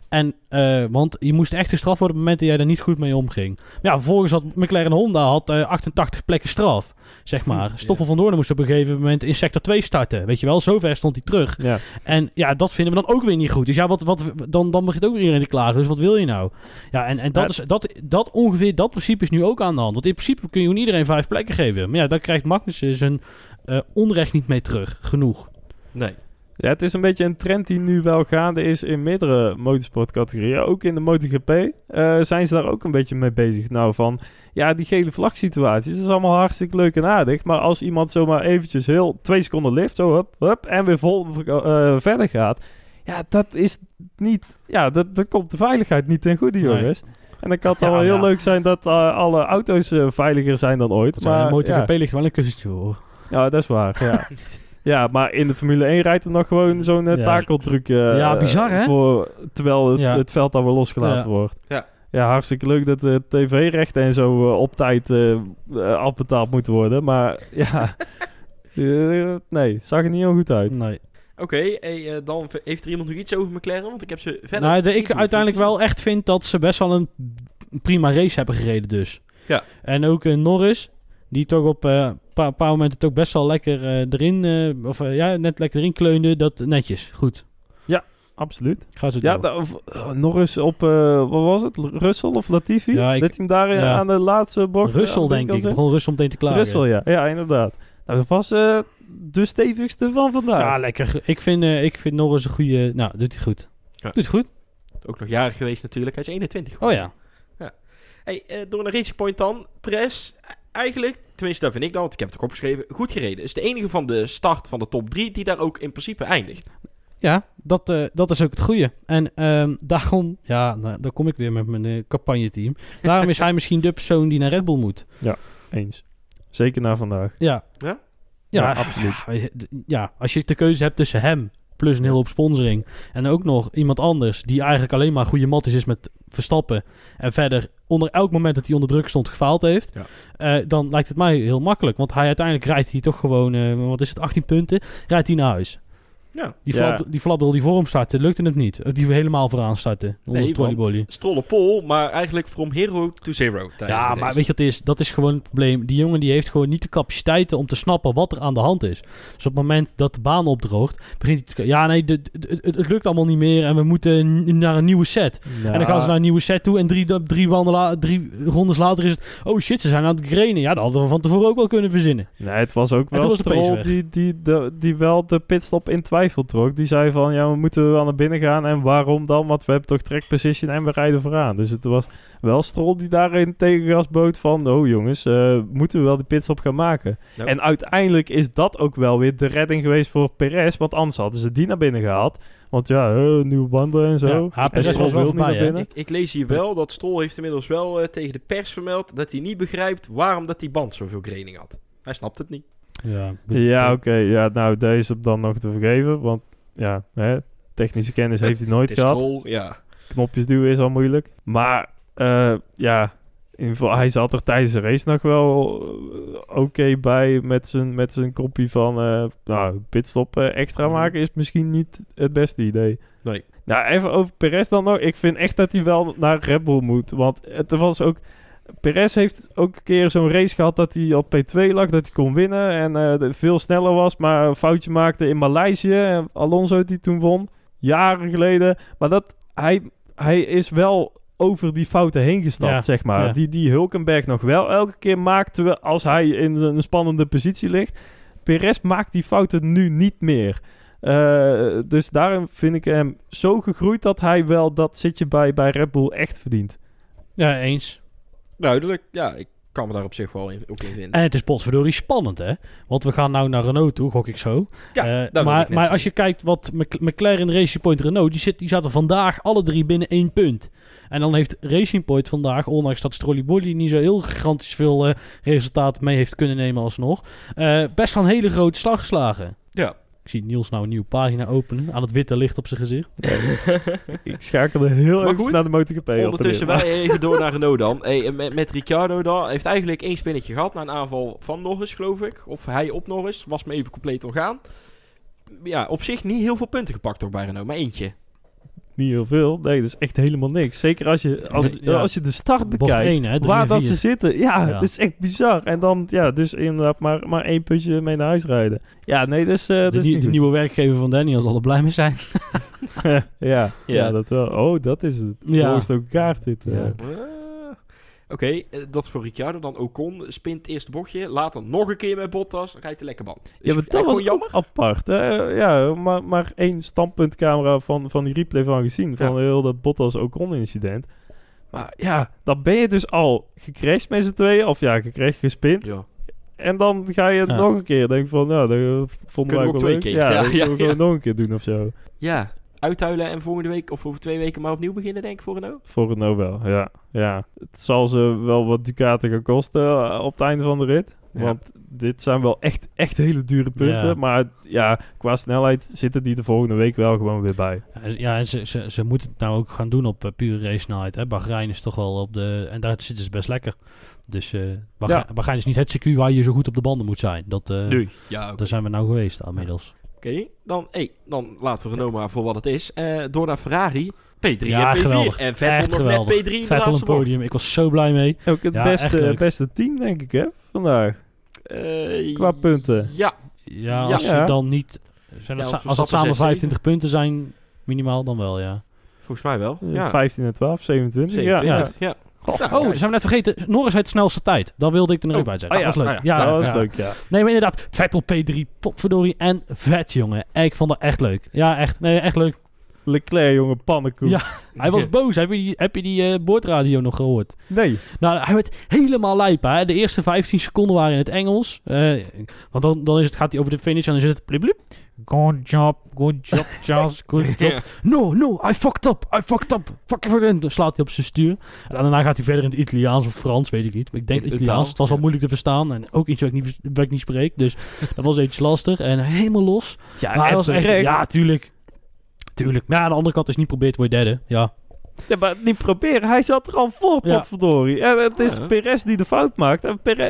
En, eh, want je moest echt gestraft worden op het moment dat jij er niet goed mee omging. Maar ja, vervolgens had McLaren Honda had, eh, 88 plekken straf, zeg maar. Stoffel van Doorn moest op een gegeven moment in sector 2 starten. Weet je wel, zover stond hij terug. Ja, En ja, dat vinden we dan ook weer niet goed. Dus ja, wat, wat, dan, dan begint ook weer iedereen te klagen. Dus wat wil je nou? Ja, en, en dat, is, dat, dat ongeveer, dat principe is nu ook aan de hand. Want in principe kun je iedereen vijf plekken geven. Maar ja, daar krijgt Magnussen zijn eh, onrecht niet mee terug. Genoeg. Nee. Ja, het is een beetje een trend die nu wel gaande is in meerdere motorsportcategorieën. Ook in de MotoGP eh, zijn ze daar ook een beetje mee bezig. Nou, van ja, die gele vlagsituaties, dat is allemaal hartstikke leuk en aardig. Maar als iemand zomaar eventjes heel twee seconden lift, zo hup, hup, en weer vol eh, verder gaat. Ja, dat is niet, ja, dat, dat komt de veiligheid niet ten goede, Nee. jongens. En dan kan het Ja, al wel heel ja. leuk zijn dat eh, alle auto's veiliger zijn dan ooit. Maar Maar MotoGP ja. ligt wel een kussentje hoor. Ja, dat is waar. Ja. ja, maar in de Formule 1 rijdt er nog gewoon zo'n uh, Ja. takeltruc. eh, Ja, bizar, hè? Voor, terwijl het, Ja. het veld dan weer losgelaten Ja. wordt. Ja. Ja, hartstikke leuk dat de tv-rechten en zo eh, op tijd eh, eh, afbetaald moeten worden. Maar ja, Eh, nee, zag er niet heel goed uit. Nee. Oké, hey, eh, dan heeft er iemand nog iets over McLaren? Want ik heb ze verder... Nou, de, ik uiteindelijk wel echt vind dat ze best wel een prima race hebben gereden dus. Ja. En ook eh, Norris, die toch op een paar, paar momenten toch best wel lekker eh, erin, eh, of eh, ja, net lekker erin kleunde. Dat netjes, goed. Absoluut. Ga zo Ja, da- of- oh, nog eens op, eh, wat was het? Russell of Latifi? Ja, ik- dat hij hem daar eh, ja. aan de laatste bocht... eh, Russell de denk ik. binnenkant Begon Russell meteen te klagen. Russell, ja. Ja, inderdaad. Nou, dat was eh, de stevigste van vandaag. Ja, lekker. Ik vind, eh, ik vind Norris een goede... Nou, doet hij goed. Ja. Doet hij goed. Ook nog jarig geweest natuurlijk. Hij is 21. Oh ja. Hey, eh, door naar Racing Point dan. Press, eigenlijk, tenminste dat vind ik dan, want ik heb het ook opgeschreven, goed gereden. Is de enige van de start van de top 3 die daar ook in principe eindigt. Ja, dat, eh, dat is ook het goede. En ehm, daarom... Ja, nou, daar kom ik weer met mijn eh, campagneteam. Daarom is hij misschien de persoon die naar Red Bull moet. Eens. Zeker na vandaag. Ja. Ja? Ja, Ja, absoluut. Ja, ja, als je de keuze hebt tussen hem plus een hele hoop sponsoring. En ook nog iemand anders die eigenlijk alleen maar goede matties is met Verstappen. En verder onder elk moment dat hij onder druk stond gefaald heeft. Ja. eh, dan lijkt het mij heel makkelijk. Want hij uiteindelijk rijdt hij toch gewoon, eh, wat is het, 18 punten, rijdt hij naar huis. Ja. Die, Ja. flap, die flapdel die voor hem startte, lukte het niet. Die helemaal vooraan starten. Nee, trolleybolly. Stroll op pol, maar eigenlijk from hero to zero. tijdens Ja, maar race. weet je wat het is? Dat is gewoon het probleem. Die jongen die heeft gewoon niet de capaciteiten om te snappen wat er aan de hand is. Dus op het moment dat de baan opdroogt, begint hij te... Ja, nee, de- de- het, het lukt allemaal niet meer en we moeten naar een nieuwe set. En dan gaan ze naar een nieuwe set toe en drie, drie, wanden la- drie rondes later is het... Oh shit, ze zijn aan het grenen. Ja, dat hadden we van tevoren ook wel kunnen verzinnen. Nee, het was ook wel weg. die, die, de, die wel de pitstop in twijfel trok. Die zei van, ja, we moeten wel naar binnen gaan. En waarom dan? Want we hebben toch track position en we rijden vooraan. Dus het was wel Stroll die daarin tegengas bood van... Oh jongens, eh, moeten we wel die pitstop gaan maken? En uiteindelijk is dat ook wel weer de redding geweest voor Perez. Want anders hadden ze die naar binnen gehaald. Want ja, eh, nieuwe banden en zo. Ja, En Perez Stroll was wel wil niet naar binnen. Ik, ik lees hier wel dat Stroll heeft inmiddels wel eh, tegen de pers vermeld dat hij niet begrijpt waarom dat die band zoveel graining had. Hij snapt het niet. Ja, Ja, oké. Ja, nou, deze is hem dan nog te vergeven. Want ja, hè, technische kennis heeft hij nooit gehad. Ja. knopjes duwen is al moeilijk. Maar eh, ja, in ieder geval, hij zat er tijdens de race nog wel eh, oké bij met zijn, met zijn kopie van... eh nou, pitstop extra Mhm. maken is misschien niet het beste idee. Nee. Nou, even over Perez dan nog. Ik vind echt dat hij wel naar Red Bull moet. Want het was ook... Perez heeft ook een keer zo'n race gehad dat hij op P2 lag, dat hij kon winnen en eh, veel sneller was, maar een foutje maakte in Maleisië. En Alonso die toen won, jaren geleden. Maar dat, hij, hij is wel over die fouten heen gestapt, Ja, zeg maar. ja. Die, die Hulkenberg nog wel elke keer maakte we als hij in een spannende positie ligt. Perez maakt die fouten nu niet meer. Eh, dus daarom vind ik hem zo gegroeid dat hij wel dat zitje bij, bij Red Bull echt verdient. Ja, eens. Duidelijk. Ja, ik kan me daar op zich wel in, ook in vinden. En het is potverdorie spannend, hè? Want we gaan nou naar Renault toe, gok ik zo. Ja, Eh, maar maar als je kijkt wat Mc- McLaren, Racing Point, Renault... Die, zit, die zaten vandaag alle drie binnen één punt. En dan heeft Racing Point vandaag, ondanks dat Strolly niet zo heel gigantisch veel eh resultaten mee heeft kunnen nemen alsnog... eh best wel een hele grote slag geslagen. Ja. Ik zie Niels nou een nieuwe pagina openen aan het witte licht op zijn gezicht. Ik schakelde heel Maar even goed, naar de MotoGP. Ondertussen wij even door naar Renault dan. Hey, met, met Ricciardo dan. Heeft eigenlijk één spinnetje gehad na een aanval van Norris, geloof ik. Of hij op Norris. Was me even compleet ontgaan. Ja, op zich niet heel veel punten gepakt door bij Renault. Maar eentje. Niet heel veel. Nee, dat is echt helemaal niks. Zeker als je, als, Ja. als je de start bekijkt. 1, hè? drie waar dat ze zitten. Ja, Ja. het is echt bizar. En dan, ja, dus inderdaad maar, maar één puntje mee naar huis rijden. Ja, nee, dus... eh De, nie- niet de nieuwe werkgever van Daniel zal er blij mee zijn. ja, ja. Ja. dat wel. Oh, dat is het. Ja. Ook kaart dit. Oké, eh, dat voor Ricciardo dan. Ocon spint het eerste bochtje. Later nog een keer met Bottas. Rijdt de lekker band. Ja, maar dat was jammer. ook apart. Hè? Ja, maar, maar één standpuntcamera van, van die replay van gezien. Van Ja. heel dat Bottas Ocon incident. Maar ja, dan ben je dus al gecrashed met z'n tweeën. Of ja, gecrashed, gespind. Ja. En dan ga je het Ja. nog een keer. Denk van, nou, dat Kunnen wij we wel ook twee leuk. keer. Ja, Ja, nog een keer doen of zo. ja, uithuilen en volgende week of over twee weken maar opnieuw beginnen, denk ik, voor Renault. Voor het nou wel, ja. ja. Het zal ze wel wat ducaten gaan kosten eh, op het einde van de rit. Ja. Want dit zijn wel echt, echt hele dure punten. Ja. Maar ja, qua snelheid zitten die de volgende week wel gewoon weer bij. Ja, en ze, ze, ze moeten het nou ook gaan doen op eh, pure race night. Hè. Bahrein is toch wel op de... En daar zitten ze best lekker. Dus eh Bahrein, Ja. Bahrein is niet het circuit waar je zo goed op de banden moet zijn. Dat, eh, Nee. Ja, oké. Daar zijn we nou geweest inmiddels. Oké, dan, hey, dan laten we Renault maar voor wat het is. Eh, door naar Ferrari. P3 Ja, en P4. geweldig. En Vettel Echt nog geweldig. net P3 in de Vettel een bocht. podium. Ik was zo blij mee. Ook het Ja, beste, beste team, denk ik, hè, vandaag. Eh, Qua punten. Ja, Ja, als Ja. je dan niet... Zijn dat als dat Verstappen samen 6, 25 punten zijn, minimaal, dan wel, ja. volgens mij wel. Eh, Ja, 15 en 12, 27. 27. Ja, Ja. Goh. Nou, Oh, zijn we net vergeten. Norris heeft de snelste tijd. Dat wilde ik er nog Oh. bij zeggen. Oh dat ja, was leuk. oh ja, dat was ja. leuk, ja. Nee, maar inderdaad. Vettel P3, potverdorie. En vet, jongen. Ik vond dat echt leuk. Ja, echt. Nee, echt leuk. Leclerc, jongen, pannenkoek. Ja. Hij was boos. Heb je die, heb je die eh, boordradio nog gehoord? Nee. Nou, hij werd helemaal lijp. Hè? De eerste 15 seconden waren in het Engels. Eh, want dan, dan is het, gaat hij over de finish en dan is het blip blip. Good job, good job, Charles, good job. No, no, I fucked up, I fucked up. Fuck everything. Dan slaat hij op zijn stuur. En daarna gaat hij verder in het Italiaans of Frans, weet ik niet. Maar ik denk In Italiaans. Het was al ja. moeilijk te verstaan. En ook iets wat ik niet, wat ik niet spreek. Dus dat was iets lastig. En helemaal los. Ja, Maar hij was echt... Ja, tuurlijk. Tuurlijk. Maar ja, aan de andere kant, als je niet probeert, word je derde. Ja. Ja, maar niet proberen. Hij zat er al voor, Ja. potverdorie. En het is. Perez die de fout maakt. En Pere-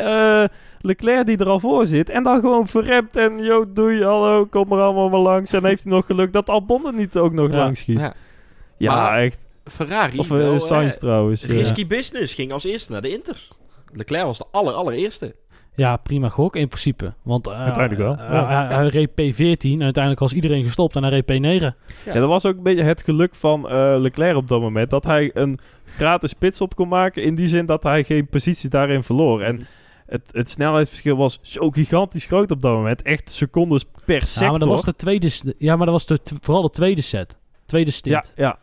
eh, Leclerc die er al voor zit. En dan gewoon verrept. En yo, doei, hallo, kom er allemaal maar langs. En heeft hij nog geluk dat Albon er niet ook nog Ja. langs schiet. Ja, Ja. Maar- echt. Ferrari, Of uh, wel, Sainz eh, trouwens. risky business, ging als eerste naar de Inters. Leclerc was de aller, allereerste. Ja, prima gok in principe. Want eh, Uiteindelijk wel, eh, ja. hij, hij reed P14 en uiteindelijk was iedereen gestopt en hij reed P9. Ja. Ja, dat was ook een beetje het geluk van eh, Leclerc op dat moment. Dat hij een gratis pitstop kon maken. In die zin dat hij geen positie daarin verloor. En het, het snelheidsverschil was zo gigantisch groot op dat moment. Echt secondes per sector. Ja, maar dat was de tweede, ja, maar dat was de, vooral de tweede set. Tweede stint. Ja, ja.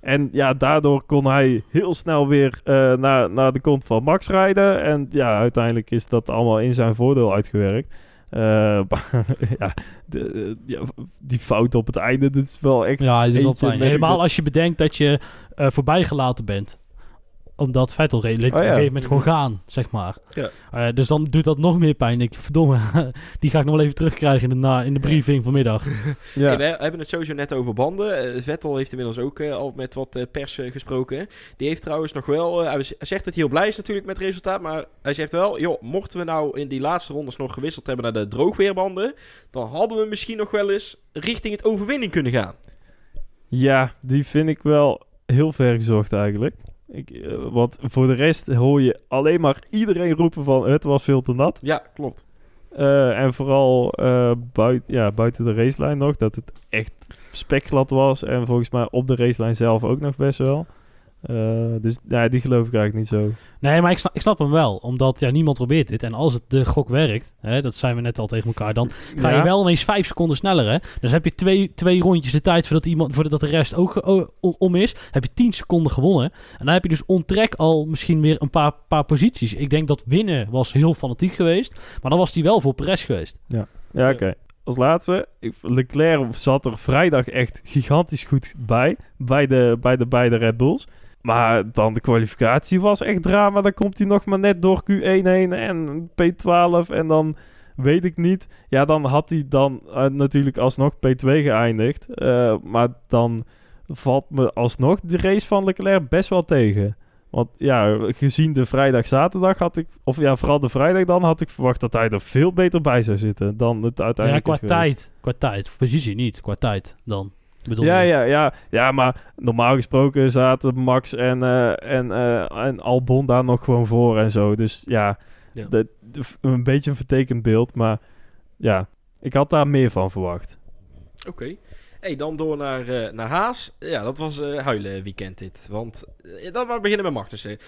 En ja, daardoor kon hij heel snel weer eh, naar, naar de kont van Max rijden. En ja, uiteindelijk is dat allemaal in zijn voordeel uitgewerkt. Eh, maar ja, de, ja, die fout op het einde, dat is wel echt... Ja, dat is Helemaal als je bedenkt dat je eh voorbijgelaten bent. Omdat Vettel reed, liet Oh ja. op een gegeven moment gewoon gaan, zeg maar. Ja. Eh, dus dan doet dat nog meer pijn. Ik, verdomme, die ga ik nog wel even terugkrijgen in de, na, in de briefing vanmiddag. Ja. Hey, we hebben het sowieso net over banden. Eh, Vettel heeft inmiddels ook eh, al met wat pers gesproken. Die heeft trouwens nog wel... hij zegt dat hij heel blij is natuurlijk met het resultaat. Maar hij zegt wel... Joh, mochten we nou in die laatste rondes nog gewisseld hebben naar de droogweerbanden... Dan hadden we misschien nog wel eens richting het overwinning kunnen gaan. Ja, die vind ik wel heel ver gezocht eigenlijk. Ik, eh, want voor de rest hoor je alleen maar iedereen roepen van het was veel te nat. Ja, klopt. Eh, en vooral buiten, ja, buiten de racelijn nog, dat het echt spekglad was. En volgens mij op de racelijn zelf ook nog best wel. Eh, dus ja, die geloof ik eigenlijk niet zo. Nee, maar ik snap, ik snap hem wel. Omdat ja, niemand probeert dit. En als het de gok werkt, hè, dat zijn we net al tegen elkaar, dan ga je Ja. wel ineens vijf seconden sneller. Hè? Dus heb je twee, twee rondjes de tijd voordat, iemand, voordat de rest ook om is. Heb je tien seconden gewonnen. En dan heb je dus ontrek al misschien weer een paar, paar posities. Ik denk dat winnen was heel fanatiek geweest. Maar dan was hij wel voor Perez geweest. Ja, oké. Als laatste, Leclerc zat er vrijdag echt gigantisch goed bij. Bij de, bij de beide Red Bulls. Maar dan de kwalificatie was echt drama. Dan komt hij nog maar net door Q1 heen en P12. En dan weet ik niet. Ja, dan had hij dan eh, natuurlijk alsnog P2 geëindigd. Eh, maar dan valt me alsnog de race van Leclerc best wel tegen. Want ja, gezien de vrijdag-zaterdag had ik... Of ja, vooral de vrijdag dan had ik verwacht dat hij er veel beter bij zou zitten dan het Ja, uiteindelijk qua is geweest. tijd. Qua tijd. Positie niet. Qua tijd dan. Bedoel Ja, je? ja, ja, ja, maar normaal gesproken zaten Max en, eh, en, eh, en Albon daar nog gewoon voor en zo. Dus ja, Ja. de- de- een beetje een vertekend beeld, maar ja, ik had daar meer van verwacht. Oké. Hey, dan door naar, eh, naar Haas. Ja, dat was huilen weekend dit. Want eh, dan maar beginnen met Magnussen.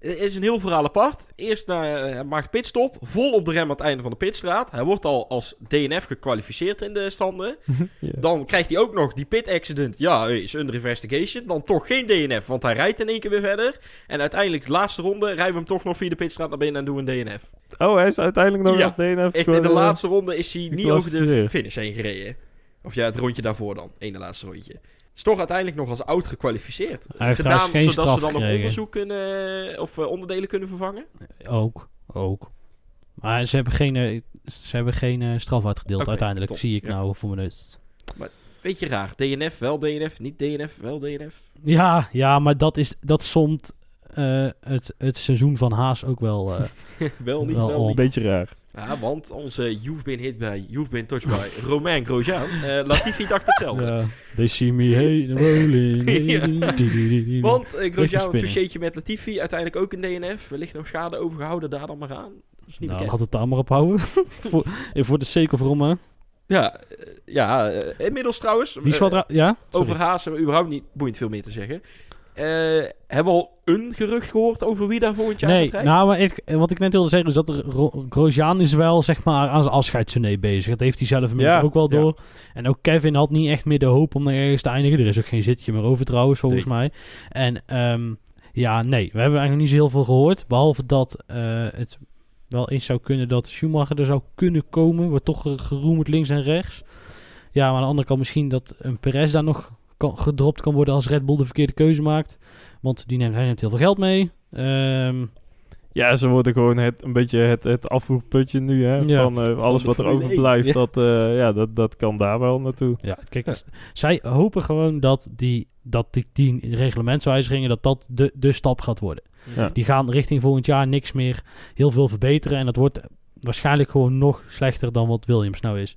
Het is een heel verhaal apart. Eerst naar, eh, hij maakt pitstop. Vol op de rem aan het einde van de pitstraat. Hij wordt al als DNF gekwalificeerd in de standen. Dan krijgt hij ook nog die pit accident. Ja, hey, is under investigation. Dan toch geen DNF, want hij rijdt in één keer weer verder. En uiteindelijk, de laatste ronde, rijden we hem toch nog via de pitstraat naar binnen en doen we een DNF. Oh, hij is uiteindelijk nog Ja, als DNF. Echt, in de eh, laatste ronde is hij niet over de finish heen gereden. Of ja, het rondje daarvoor dan. Ene laatste rondje. Is toch uiteindelijk nog als oud gekwalificeerd. Hij heeft Gedaan zodat ze dan nog gekregen. onderzoek kunnen... Of eh, onderdelen kunnen vervangen. Ook. Ook. Maar ze hebben geen, eh, ze hebben geen eh, straf uitgedeeld uiteindelijk. top. Zie ik Ja. nou voor mijn neus. Beetje raar. DNF, wel DNF. Niet DNF, wel DNF. Ja, ja, maar dat, is, dat somt eh, het, het seizoen van Haas ook wel. eh, wel niet, Wel wel. Een beetje raar. Ja, want onze You've Been Hit by, You've Been Touched by Romain Grosjean. eh Latifi dacht hetzelfde. ja, they see me hey, rolling. Ja. Want eh, Grosjean, een toucheetje met Latifi. Uiteindelijk ook een DNF. Wellicht nog schade overgehouden. Daar dan maar aan. Dat is niet nou, bekend. had het daar maar op houden. voor, eh, voor de sake of Roma. Ja, ja inmiddels trouwens. Wie is wat Ja? over. Haas hebben we überhaupt niet boeiend veel meer te zeggen. Eh, hebben we al een gerucht gehoord over wie daar volgend jaar Nee, gaat rijden? nou, maar ik, wat ik net wilde zeggen is dat er Ro- Grosjean is wel zeg maar aan zijn afscheidstournee bezig. Dat heeft hij zelf inmiddels Ja, ook wel ja. door. En ook Kevin had niet echt meer de hoop om er ergens te eindigen. Er is ook geen zitje meer over trouwens, volgens mij. En ehm, ja, nee, we hebben eigenlijk niet zo heel veel gehoord. Behalve dat eh, het wel eens zou kunnen dat Schumacher er zou kunnen komen. Wordt toch ge- geroemd links en rechts. Ja, maar aan de andere kant misschien dat een Perez daar nog kan, gedropt kan worden als Red Bull de verkeerde keuze maakt. Want die neemt, hij neemt heel veel geld mee. Ehm, Ja, ze worden gewoon het, een beetje het, het afvoerputje nu, hè. Ja. Van eh, alles wat er overblijft, 1, ja. dat, eh, ja, dat, dat kan daar wel naartoe. Ja, kijk, Ja. zij hopen gewoon dat die, dat die, die reglementswijzigingen, dat dat de, de stap gaat worden. Ja. Die gaan richting volgend jaar niks meer heel veel verbeteren. En dat wordt waarschijnlijk gewoon nog slechter dan wat Williams nou is.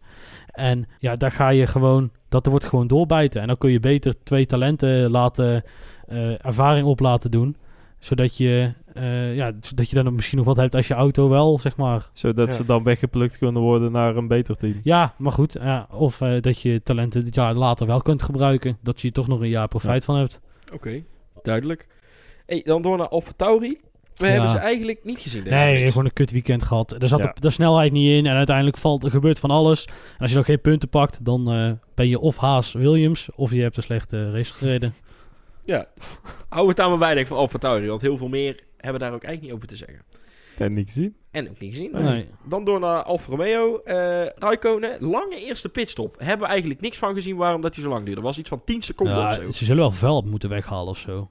En ja, daar ga je gewoon, dat wordt gewoon doorbijten. En dan kun je beter twee talenten laten, eh, ervaring op laten doen. Zodat je, eh, ja, zodat je dan misschien nog wat hebt als je auto wel, zeg maar, Zodat Ja. ze dan weggeplukt kunnen worden naar een beter team. ja, maar goed. Ja, of eh, dat je talenten het jaar later wel kunt gebruiken. Dat je er toch nog een jaar profijt van hebt. Oké, duidelijk. Hey, dan door naar Alfa Tauri. We Ja. hebben ze eigenlijk niet gezien deze nee, race. gewoon een kut weekend gehad. Er zat Ja. de, de snelheid niet in. En uiteindelijk valt er gebeurt van alles. En als je nog geen punten pakt, dan eh, ben je of Haas Williams. Of je hebt een slechte race gereden. Ja, hou het aan me bij denk ik, van Alfa Tauri. Want heel veel meer hebben daar ook eigenlijk niet over te zeggen. En niet gezien. En ook niet gezien. Nee. Dan door naar Alfa Romeo. eh Raikkonen, lange eerste pitstop. Hebben we eigenlijk niks van gezien waarom dat hij zo lang duurde. was iets van 10 seconden of Ja, zo. ze zullen wel veld moeten weghalen of zo.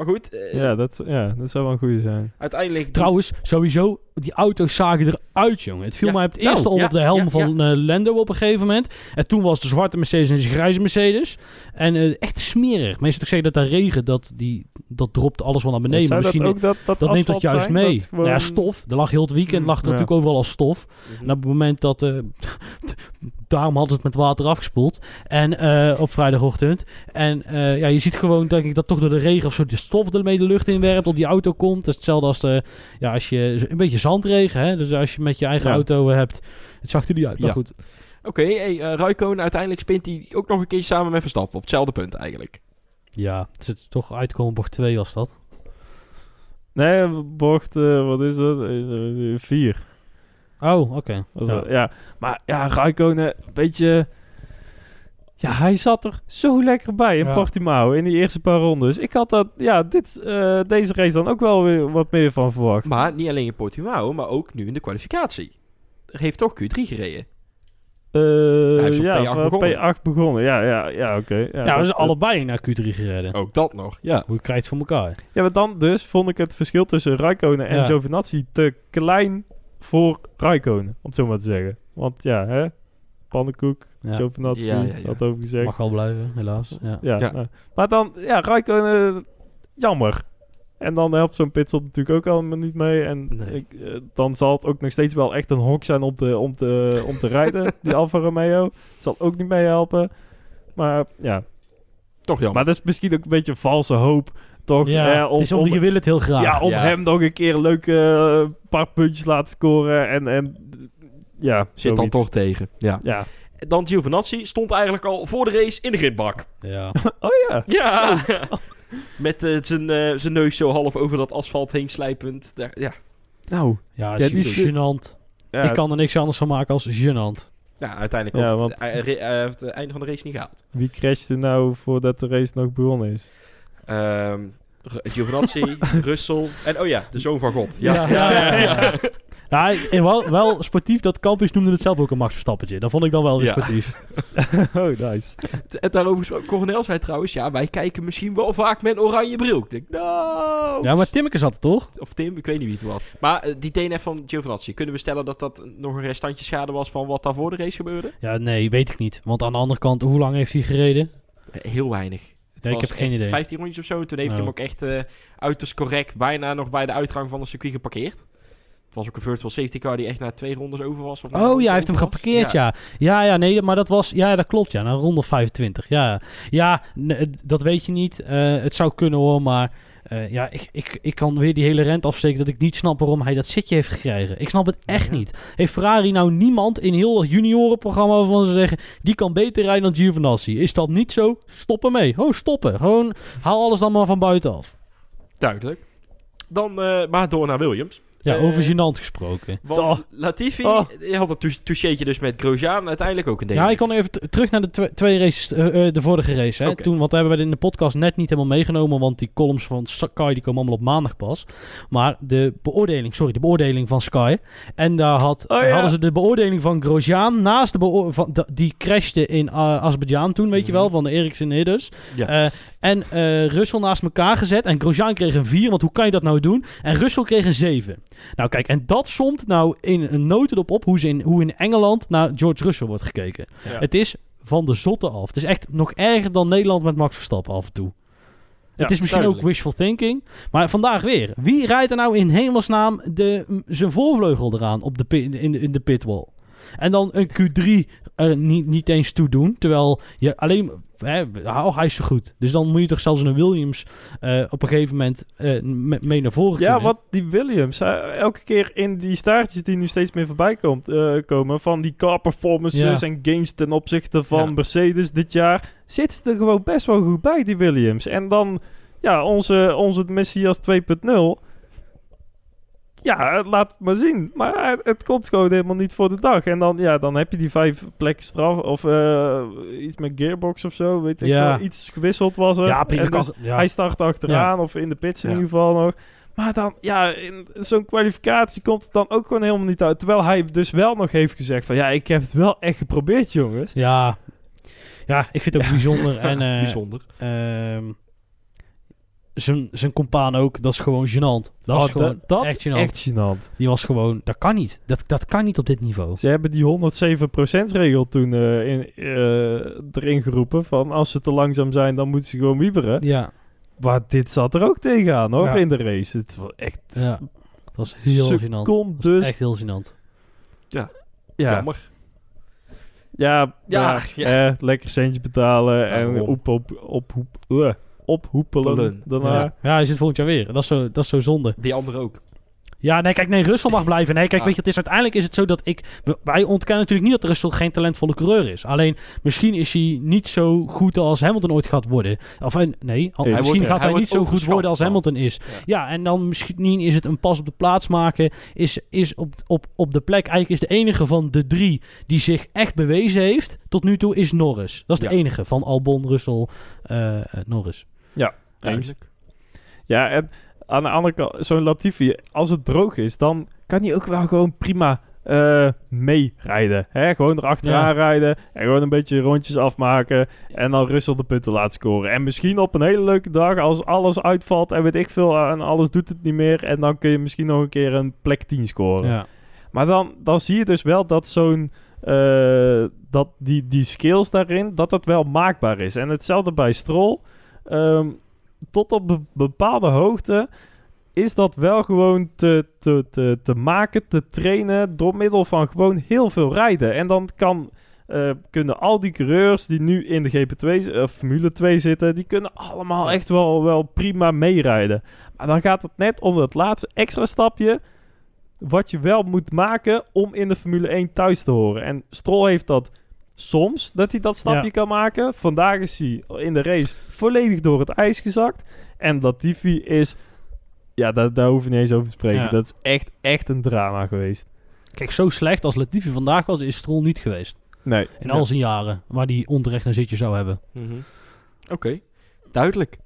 Maar goed, eh, Ja dat, ja, dat zou wel een goede zijn. uiteindelijk... Trouwens, sowieso, die auto's zagen eruit, jongen. Het viel Ja. mij op het Nou, eerste op ja, op de helm ja, van eh, Lando op een gegeven moment. En toen was de zwarte Mercedes en de grijze Mercedes. En eh, echt smerig. Meestal ik zeg dat daar regen, dat, die, dat dropt alles wel naar beneden. zou maar dat misschien ook dat, dat, dat neemt dat juist zijn? mee. Dat gewoon- Nou ja, stof. Er lag heel het weekend Mm, lag er ja. natuurlijk overal al stof. Mhm. En op het moment dat... eh, daarom hadden ze het met water afgespoeld. En eh, op vrijdagochtend. En eh, ja, je ziet gewoon, denk ik, dat toch door de regen of zo de stof ermee de lucht in werpt. Op die auto komt. Dat is hetzelfde als de, ja, als je een beetje zandregen. Hè? Dus als je met je eigen Ja. auto eh, hebt. Het zag er niet uit. Maar Ja. goed. Oké, hey, eh, Raikkonen uiteindelijk spint hij ook nog een keer samen met Verstappen. Op hetzelfde punt eigenlijk. Ja, het zit toch uitkomen bocht 2 was dat. Nee, bocht, eh, wat is dat? Eh, eh, vier. Oh, oké. Ja. Maar ja, Raikkonen, een beetje... Ja, hij zat er zo lekker bij in Ja. Portimao in die eerste paar rondes. Ik had dat, ja, dit, eh, deze race dan ook wel weer wat meer van verwacht. Maar niet alleen in Portimao, maar ook nu in de kwalificatie. Er heeft toch Q3 gereden. Eh, Hij heeft op ja, P8 van begonnen. P8 begonnen. Ja, ja, ja oké. Ja, Ja, dat- allebei naar Q3 gereden. Ook dat nog, ja. Hoe je krijgt het voor elkaar. Ja, maar dan dus vond ik het verschil tussen Raikkonen en Ja. Giovinazzi te klein voor Raikkonen, om het zo maar te zeggen. Want ja, hè, pannenkoek, Ja. Giovinazzi, Ja, ja, ja. is had over gezegd. Mag wel blijven, helaas. Ja. Ja, Ja. nou, maar dan, ja, Raikkonen, jammer. En dan helpt zo'n pitstop natuurlijk ook allemaal niet mee. En Nee. ik, eh, dan zal het ook nog steeds wel echt een hok zijn om te, om te, om te rijden, die Alfa Romeo. Zal ook niet meehelpen. Maar ja, Toch jammer. maar dat is misschien ook een beetje valse hoop, toch? Ja, Eh, om, het is om, om- je wil het heel graag. ja, om Ja. hem nog een keer een leuke eh, paar puntjes laten scoren. En, en ja, Zit dan toch tegen. Ja. Ja. Dan Giovinazzi stond eigenlijk al voor de race in de gridbak. Ja. Oh ja. Ja! Met eh, zijn eh, zijn neus zo half over dat asfalt heen slijpend. Daar, ja. Nou, Ja, Ja, die is- gênant. ja, Ik kan er niks anders van maken als gênant. ja, uiteindelijk Ja, want- het- Hij, hij- hij heeft het einde van de race niet gehaald. wie crashte nou voordat de race nog begonnen is? Ehm Giovinazzi, Russell en oh ja, de zoon van God. Ja, ja, ja, ja. Wel, wel sportief dat Campus noemde het zelf ook een Max Verstappetje. Dat vond ik dan wel weer sportief. oh, nice. En daarover gesproken, Coronel zei trouwens, ja, wij kijken misschien wel vaak met een oranje bril. Ik denk, nou... Ja, maar Timmeke zat er toch? Of Tim, ik weet niet wie het was. Maar eh, die DNF van Giovinazzi, kunnen we stellen dat dat nog een restantje schade was van wat daar voor de race gebeurde? Ja, nee, weet ik niet. Want aan de andere kant, hoe lang heeft hij gereden? Heel weinig. Ja, ik heb geen idee. 15 rondjes of zo. Toen heeft hij Oh. hem ook echt eh uiterst correct bijna nog bij de uitgang van de circuit geparkeerd. Het was ook een virtual safety car die echt na twee rondes over was. Of na Oh ja, hij heeft hem was. geparkeerd, ja. Ja, ja, nee, maar dat was... Ja, dat klopt, ja. Naar ronde 25, ja. Ja, dat weet je niet. Eh, het zou kunnen hoor, maar... eh, ja, ik, ik, ik kan weer die hele rent afsteken dat ik niet snap waarom hij dat zitje heeft gekregen. Ik snap het echt Ja. niet. Heeft Ferrari nou niemand in heel dat juniorenprogramma waarvan ze zeggen, die kan beter rijden dan Giovinazzi? Is dat niet zo? Stop ermee. Oh, stoppen. Gewoon haal alles dan maar van buitenaf. Duidelijk. Dan eh, maar door naar Williams. Ja, Eh, over gênant gesproken. Want Oh. Latifi, Oh. had tou- toucheetje dus met Grosjean. Uiteindelijk ook een ding. Ja, ik kan even terug naar de twe- twee races, eh, eh, de vorige race. Hè. Oké. Toen, want hebben we in de podcast net niet helemaal meegenomen, want die columns van Sky die komen allemaal op maandag pas. Maar de beoordeling, sorry, de beoordeling van Sky. En daar had, Oh, ja. hadden ze de beoordeling van Grosjean naast de van de- die crashte in uh, Azerbeidzjan toen, weet je Mhm. wel, van de Ericsson Hidders. Ja. En Russell naast elkaar gezet. En Grosjean kreeg een 4, want hoe kan je dat nou doen? En Russell kreeg een 7. Nou kijk, en dat somt nou in een notendop op hoe, ze in, hoe in Engeland naar George Russell wordt gekeken. Ja. Het is van de zotte af. Het is echt nog erger dan Nederland met Max Verstappen af en toe. Ja, het is misschien duidelijk. ook wishful thinking. Maar vandaag weer. Wie rijdt er nou in hemelsnaam de, zijn voorvleugel eraan op de, pi- in, de, in de pitwall? En dan een Q3 er niet, niet eens toe doen. Terwijl je alleen... Hè, oh, hij is zo goed. Dus dan moet je toch zelfs een Williams eh, op een gegeven moment eh, me- mee naar voren Ja, wat die Williams, elke keer in die staartjes die nu steeds meer voorbij komt, eh, komen, van die car performances Ja. en gains ten opzichte van Ja. Mercedes dit jaar, zit ze er gewoon best wel goed bij, die Williams. En dan, ja, onze, onze Messias 2.0, ja, laat het maar zien. Maar het, komt gewoon helemaal niet voor de dag. En dan, ja, dan heb je die vijf plekken straf, of eh, iets met gearbox of zo, weet ik Ja. wel. Iets gewisseld was er. ja, prima. Dus- ja. hij start achteraan of in de pits in Ja. ieder geval nog. Maar dan, ja, in zo'n kwalificatie komt het dan ook gewoon helemaal niet uit. Terwijl hij dus wel nog heeft gezegd van... Ja, ik heb het wel echt geprobeerd, jongens. ja. ja, ik vind het ook bijzonder. En, eh, Bijzonder. Ehm, zijn, zijn compaan ook, dat is gewoon gênant. Dat Oh, is gewoon dat echt gênant. echt gênant. Die was gewoon, dat kan niet. Dat, dat kan niet op dit niveau. Ze hebben die 107%-regel toen eh, in, eh, erin geroepen. Van als ze te langzaam zijn, dan moeten ze gewoon wieberen. Ja, Maar dit zat er ook tegenaan, hoor, Ja. in de race. Het was echt ja. Dat was heel gênant. Dat was secondes. echt heel gênant. Ja, Jammer. Ja, Ja, ja, ja. eh, lekker centjes betalen en op, op, op, op, uh, ophoepelen Hoepelen. daarna. Ja. ja, hij zit volgend jaar weer. Dat is zo, dat is zo zonde. Die andere ook. Ja, nee, kijk, nee, Russell mag blijven. Nee, kijk, Ah. weet je, het is uiteindelijk is het zo dat ik... Wij ontkennen natuurlijk niet dat Russell geen talentvolle coureur is. Alleen, misschien is hij niet zo goed als Hamilton ooit gaat worden. Of, eh, nee, al- Hij misschien wordt- gaat hij niet zo goed worden als dan. Hamilton is. Ja. Ja, en dan misschien is het een pas op de plaats maken. Is, is op, op, op de plek. Eigenlijk is de enige van de drie die zich echt bewezen heeft. Tot nu toe is Norris. Dat is de Ja. enige van Albon, Russell, eh, eh, Norris. Duidelijk. Ja, en aan de andere kant, zo'n Latifi, als het droog is, dan kan hij ook wel gewoon prima eh meerijden. Hè? Gewoon erachteraan Ja. rijden en gewoon een beetje rondjes afmaken en dan Russell de punten laten scoren. En misschien op een hele leuke dag, als alles uitvalt en weet ik veel en alles doet het niet meer, en dan kun je misschien nog een keer een plek 10 scoren. Ja. Maar dan, dan zie je dus wel dat zo'n. eh, dat die, die skills daarin, dat dat wel maakbaar is. En hetzelfde bij Stroll. Ehm, tot op een bepaalde hoogte is dat wel gewoon te, te, te, te maken, te trainen. door middel van gewoon heel veel rijden. En dan kan. eh, kunnen al die coureurs die nu in de GP2 of Formule 2 zitten, die kunnen allemaal echt wel, wel prima meerijden. Maar dan gaat het net om dat laatste extra stapje wat je wel moet maken om in de Formule 1 thuis te horen. En Stroll heeft dat soms, dat hij dat stapje Ja. kan maken. Vandaag is hij in de race volledig door het ijs gezakt. En Latifi is... Ja, daar, daar hoeven we niet eens over te spreken. Ja. Dat is echt, echt een drama geweest. Kijk, zo slecht als Latifi vandaag was, is Stroll niet geweest. Nee. In Ja. al zijn jaren, waar hij onterecht een zitje zou hebben. Mhm. Oké, duidelijk.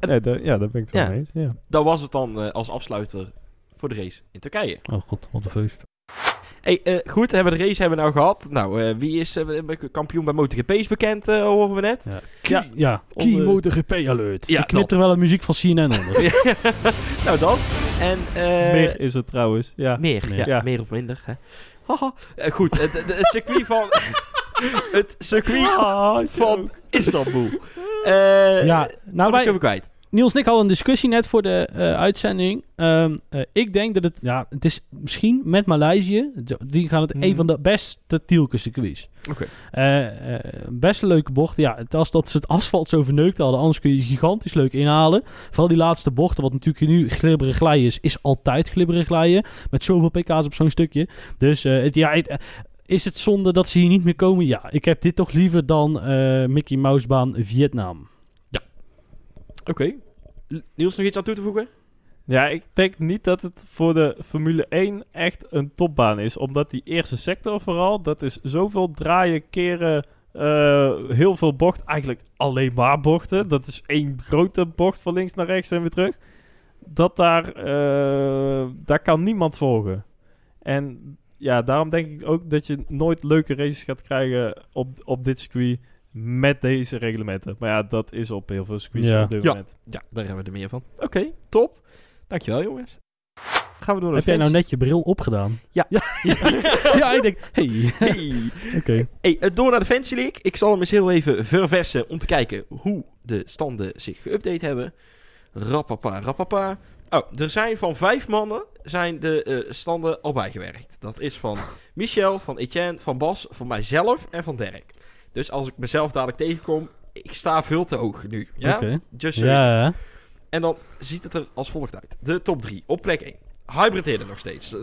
Nee, ja, daar ben ik het wel mee eens. Ja. Dat was het dan eh, als afsluiter voor de race in Turkije. Oh god, wat een feest. Hey, eh, goed, hebben we de race hebben we nou gehad. Nou, eh, wie is eh, kampioen bij MotoGP is bekend, eh, horen we net. Ja, Ja, Key, ja, Key onze- MotoGP alert. Ja, Ik knip dat. er wel een muziek van CNN onder. nou dan. En, eh, Meer is het trouwens. Ja. Meer, ja, Ja. meer of minder. Hè. Haha. Eh, goed, het, circuit van... het circuit Ah, van Istanbul. Eh Ja, nou wij... wij, over kwijt. Niels en ik hadden een discussie net voor de eh, uitzending. Ehm, eh, ik denk dat het, ja, het is misschien met Maleisië, die gaan het een Mhm. van de beste Tielke circuits. Oké. Eh, best een leuke bocht. Ja, het was dat ze het asfalt zo verneukt hadden. Anders kun je gigantisch leuk inhalen. Vooral die laatste bochten, wat natuurlijk nu glibberig glijden is, is altijd glibberig glijden. Met zoveel pk's op zo'n stukje. Dus het, ja, het, is het zonde dat ze hier niet meer komen? Ja, ik heb dit toch liever dan Mickey Mousebaan Vietnam. Oké. Niels, nog iets aan toe te voegen? Ja, ik denk niet dat het voor de Formule 1 echt een topbaan is. Omdat die eerste sector vooral, dat is zoveel draaien, keren, eh, heel veel bocht. Eigenlijk alleen maar bochten. Dat is één grote bocht van links naar rechts en weer terug. Dat daar, daar kan niemand volgen. En ja, daarom denk ik ook dat je nooit leuke races gaat krijgen op, op dit circuit met deze reglementen. Maar ja, dat is op heel veel circuits Ja. op dit Ja. moment. Ja, daar hebben we er meer van. Oké, top. Dankjewel, jongens. Gaan we door naar Heb jij nou net je bril opgedaan? Ja. Ja, ja ik denk, hey. Hey. Oké. Hey, eh, door naar de Fancy League. Ik zal hem eens heel even verversen om te kijken hoe de standen zich geüpdate hebben. Rappapa, rappapa. Oh, er zijn van vijf mannen zijn de eh, standen al bijgewerkt. Dat is van Michel, van Etienne, van Bas, van mijzelf en van Dirk. Dus als ik mezelf dadelijk tegenkom, ik sta veel te hoog nu. Ja? Just so Ja, ja. En dan ziet het er als volgt uit. De top 3. Op plek 1. Hybrid Hidden nog steeds.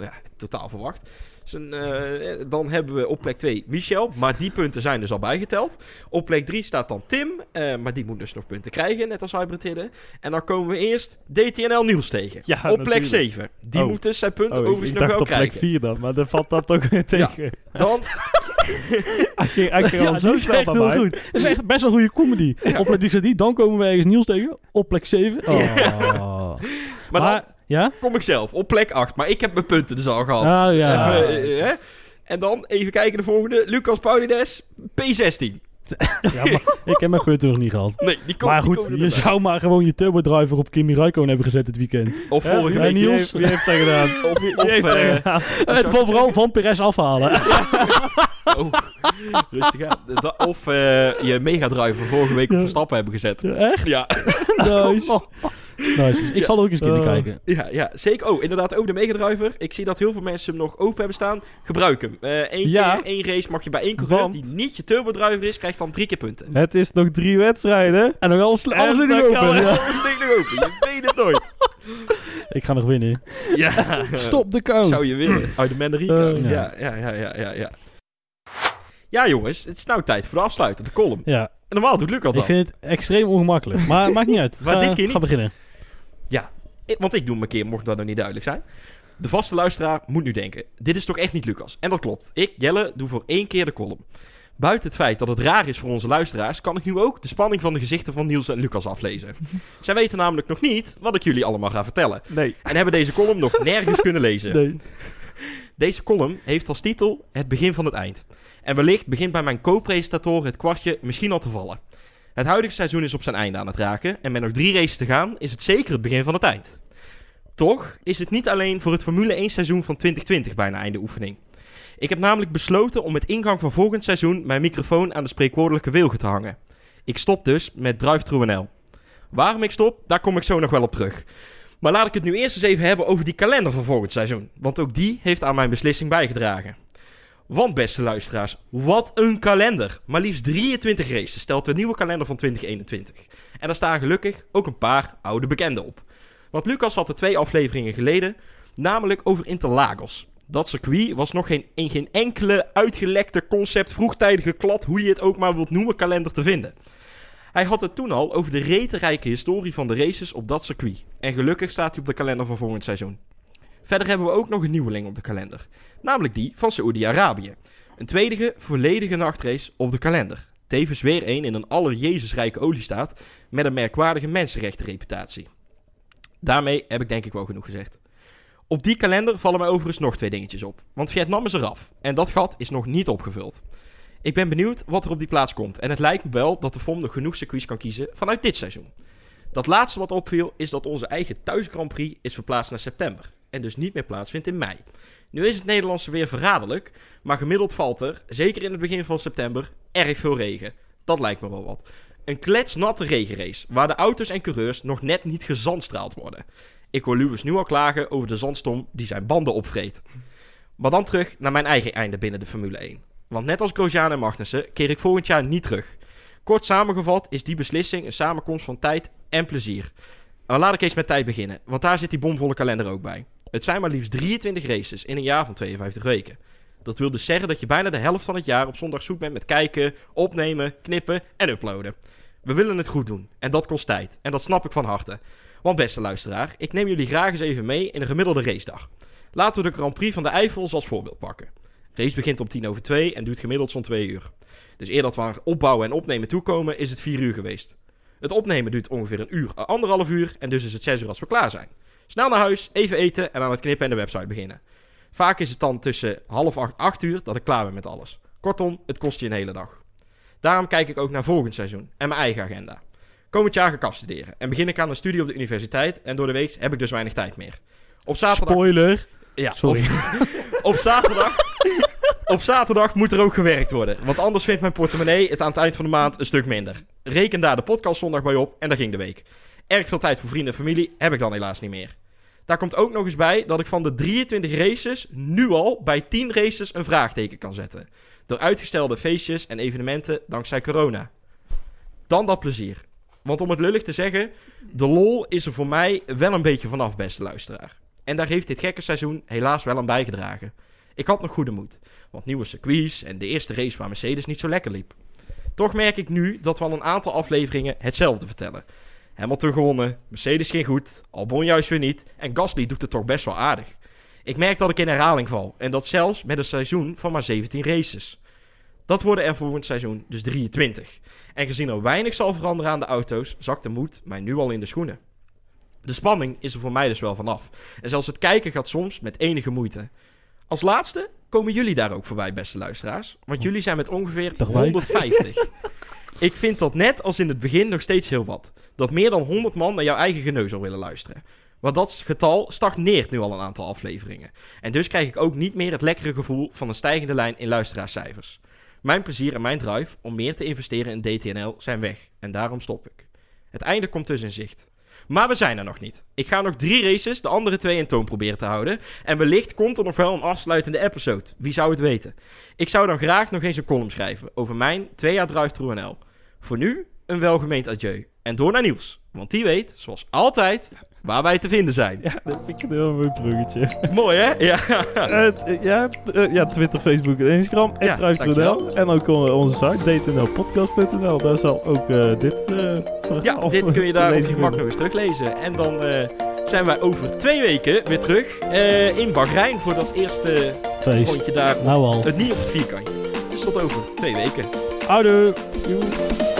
Ja, totaal verwacht. Zijn, eh, dan hebben we op plek 2 Michel. Maar die punten zijn dus al bijgeteld. Op plek 3 staat dan Tim. eh, maar die moet dus nog punten krijgen. Net als Hybrid Hidden. En dan komen we eerst DTNL Niels tegen. Ja, op plek natuurlijk. 7. Die Oh. moet dus zijn punten Oh, overigens nog wel op plek krijgen. 4 dan, maar dan valt dat ook weer Ja. tegen. Hij al zo snel bij mij. goed. Is echt best wel een goede comedy. Op plek die, die, dan komen we ergens Niels tegen. Op plek 7. Oh. Maar ja? kom ik zelf op plek 8. Maar ik heb mijn punten dus al gehad. Ah, ja. Even, eh? En dan even kijken de volgende. Lucas Paulides, P16. Ja maar ik heb mijn punten nog niet gehad. Nee, die Maar die goed, komen je erbij. zou maar gewoon je turbodriver op Kimi Räikkönen hebben gezet dit weekend. Of Ja, week. Wie Niels. heeft, wie heeft dat gedaan? Of, Wie of, heeft dat eh, gedaan? En vooral van Perez afhalen. oh, rustig aan. Da- Of eh, je Mega Driver vorige week op. Verstappen hebben gezet. Ja, echt? Ja, Nice. nice. Ik Ja. zal er ook eens naar Oh. kijken. ja, ja, zeker. Oh, inderdaad, ook de Mega Driver. Ik zie dat heel veel mensen hem nog open hebben staan. Gebruik hem. Eén Ja. keer, één race mag je bij één coureur Want- die niet je turbodriver is, krijgt dan drie keer punten. Het is nog drie wedstrijden. En nog alles, alles En ligt nog open. Ja. Alles ligt nog open. Je weet het nooit. Ik ga nog winnen. Ja. Stop de count. Zou je winnen. Uit de Mandarin count. Eh, ja. Ja, ja, ja, ja, ja. Ja, jongens. Het is nou tijd voor de afsluiter, de column. Ja, En normaal doet Lucas ik dat. vind het extreem ongemakkelijk. Maar maakt niet uit. Maar Ga- dit keer Ga niet. beginnen. Want ik doe hem een keer, mocht dat nog niet duidelijk zijn. De vaste luisteraar moet nu denken: dit is toch echt niet Lucas? En dat klopt. Ik, Jelle, doe voor één keer de column. Buiten het feit dat het raar is voor onze luisteraars, kan ik nu ook de spanning van de gezichten van Niels en Lucas aflezen. Zij weten namelijk nog niet wat ik jullie allemaal ga vertellen. Nee. En hebben deze column nog nergens kunnen lezen. Nee. Deze column heeft als titel Het begin van het eind. En wellicht begint bij mijn co-presentator het kwartje misschien al te vallen. Het huidige seizoen is op zijn einde aan het raken en met nog drie races te gaan is het zeker het begin van het eind. Toch is het niet alleen voor het Formule 1 seizoen van 2020 bijna einde oefening. Ik heb namelijk besloten om met ingang van volgend seizoen mijn microfoon aan de spreekwoordelijke wilgen te hangen. Ik stop dus met Drive NL. Waarom ik stop, daar kom ik zo nog wel op terug. Maar laat ik het nu eerst eens even hebben over die kalender van volgend seizoen. Want ook die heeft aan mijn beslissing bijgedragen. Want beste luisteraars, wat een kalender. Maar liefst 23 races stelt de nieuwe kalender van 2021. En daar staan gelukkig ook een paar oude bekenden op. Want Lucas had er twee afleveringen geleden, namelijk over Interlagos. Dat circuit was nog geen, in geen enkele uitgelekte concept, vroegtijdige klad, hoe je het ook maar wilt noemen, kalender te vinden. Hij had het toen al over de retenrijke historie van de races op dat circuit. En gelukkig staat hij op de kalender van volgend seizoen. Verder hebben we ook nog een nieuweling op de kalender. Namelijk die van Saoedi-Arabië. Een tweede volledige nachtrace op de kalender. Tevens weer een in een allerjezusrijke oliestaat met een merkwaardige mensenrechtenreputatie. Daarmee heb ik denk ik wel genoeg gezegd. Op die kalender vallen mij overigens nog twee dingetjes op. Want Vietnam is eraf en dat gat is nog niet opgevuld. Ik ben benieuwd wat er op die plaats komt. En het lijkt me wel dat de FOM nog genoeg circuits kan kiezen vanuit dit seizoen. Dat laatste wat opviel is dat onze eigen thuis Grand Prix is verplaatst naar september. En dus niet meer plaatsvindt in mei. Nu is het Nederlandse weer verraderlijk, maar gemiddeld valt er, zeker in het begin van september, erg veel regen. Dat lijkt me wel wat. Een kletsnatte regenrace, waar de auto's en coureurs nog net niet gezandstraald worden. Ik hoor Lewis nu al klagen over de zandstorm die zijn banden opvreet. Maar dan terug naar mijn eigen einde binnen de Formule 1. Want net als Grosjean en Magnussen keer ik volgend jaar niet terug. Kort samengevat is die beslissing een samenkomst van tijd en plezier. Maar laat ik eens met tijd beginnen, want daar zit die bomvolle kalender ook bij. Het zijn maar liefst 23 races in een jaar van 52 weken. Dat wil dus zeggen dat je bijna de helft van het jaar op zondag zoek bent met kijken, opnemen, knippen en uploaden. We willen het goed doen en dat kost tijd. En dat snap ik van harte. Want beste luisteraar, ik neem jullie graag eens even mee in een gemiddelde racedag. Laten we de Grand Prix van de Eifel als voorbeeld pakken. race begint om tien over twee en duurt gemiddeld zo'n twee uur. Dus eer dat we aan opbouwen en opnemen toekomen, is het vier uur geweest. Het opnemen duurt ongeveer een uur, anderhalf uur en dus is het zes uur als we klaar zijn. Snel naar huis, even eten en aan het knippen en de website beginnen. Vaak is het dan tussen half acht, acht uur dat ik klaar ben met alles. Kortom, het kost je een hele dag. Daarom kijk ik ook naar volgend seizoen en mijn eigen agenda. Komend jaar ga ik afstuderen en begin ik aan een studie op de universiteit en door de week heb ik dus weinig tijd meer. Op zaterdag... Spoiler. Ja, Sorry. Op, op zaterdag... op zaterdag moet er ook gewerkt worden. Want anders vindt mijn portemonnee het aan het eind van de maand een stuk minder. Reken daar de podcast zondag bij op en daar ging de week. Erg veel tijd voor vrienden en familie heb ik dan helaas niet meer. Daar komt ook nog eens bij dat ik van de 23 races nu al bij 10 races een vraagteken kan zetten. Door uitgestelde feestjes en evenementen dankzij corona. Dan dat plezier. Want om het lullig te zeggen, de lol is er voor mij wel een beetje vanaf, beste luisteraar. En daar heeft dit gekke seizoen helaas wel aan bijgedragen. Ik had nog goede moed, want nieuwe circuits en de eerste race waar Mercedes niet zo lekker liep. Toch merk ik nu dat we al een aantal afleveringen hetzelfde vertellen. Hamilton gewonnen, Mercedes ging goed, Albon juist weer niet en Gasly doet het toch best wel aardig. Ik merk dat ik in herhaling val en dat zelfs met een seizoen van maar 17 races. Dat worden er volgend seizoen dus 23. En gezien er weinig zal veranderen aan de auto's, zakt de moed mij nu al in de schoenen. De spanning is er voor mij dus wel vanaf. En zelfs het kijken gaat soms met enige moeite. Als laatste komen jullie daar ook voorbij, beste luisteraars. Want jullie zijn met ongeveer Dag wij. 150. Ik vind dat net als in het begin nog steeds heel wat. Dat meer dan 100 man naar jouw eigen geneuzel willen luisteren. Maar dat getal stagneert nu al een aantal afleveringen. En dus krijg ik ook niet meer het lekkere gevoel van een stijgende lijn in luisteraarscijfers. Mijn plezier en mijn drive om meer te investeren in DTNL zijn weg. En daarom stop ik. Het einde komt dus in zicht. Maar we zijn er nog niet. Ik ga nog drie races, de andere twee in toon proberen te houden. En wellicht komt er nog wel een afsluitende episode. Wie zou het weten? Ik zou dan graag nog eens een column schrijven over mijn twee jaar drive through NL. Voor nu een welgemeend adieu. En door naar Niels. Want die weet, zoals altijd, waar wij te vinden zijn. Ja, dat vind ik een heel mooi bruggetje. Mooi hè? Ja. Eh, ja, eh, ja, Twitter, Facebook en Instagram. Ja, Ja, dankjewel. En ook on- onze site, dtnlpodcast.nl. Daar zal ook eh, dit eh Ja, dit kun je daar op lezen je gemak nog vinden. eens teruglezen. En dan eh, zijn wij over twee weken weer terug eh, in Bahrein voor dat eerste Feest. rondje daar. Nou al. Het niet op het vierkantje. Dus tot over twee weken. Oude. Joe.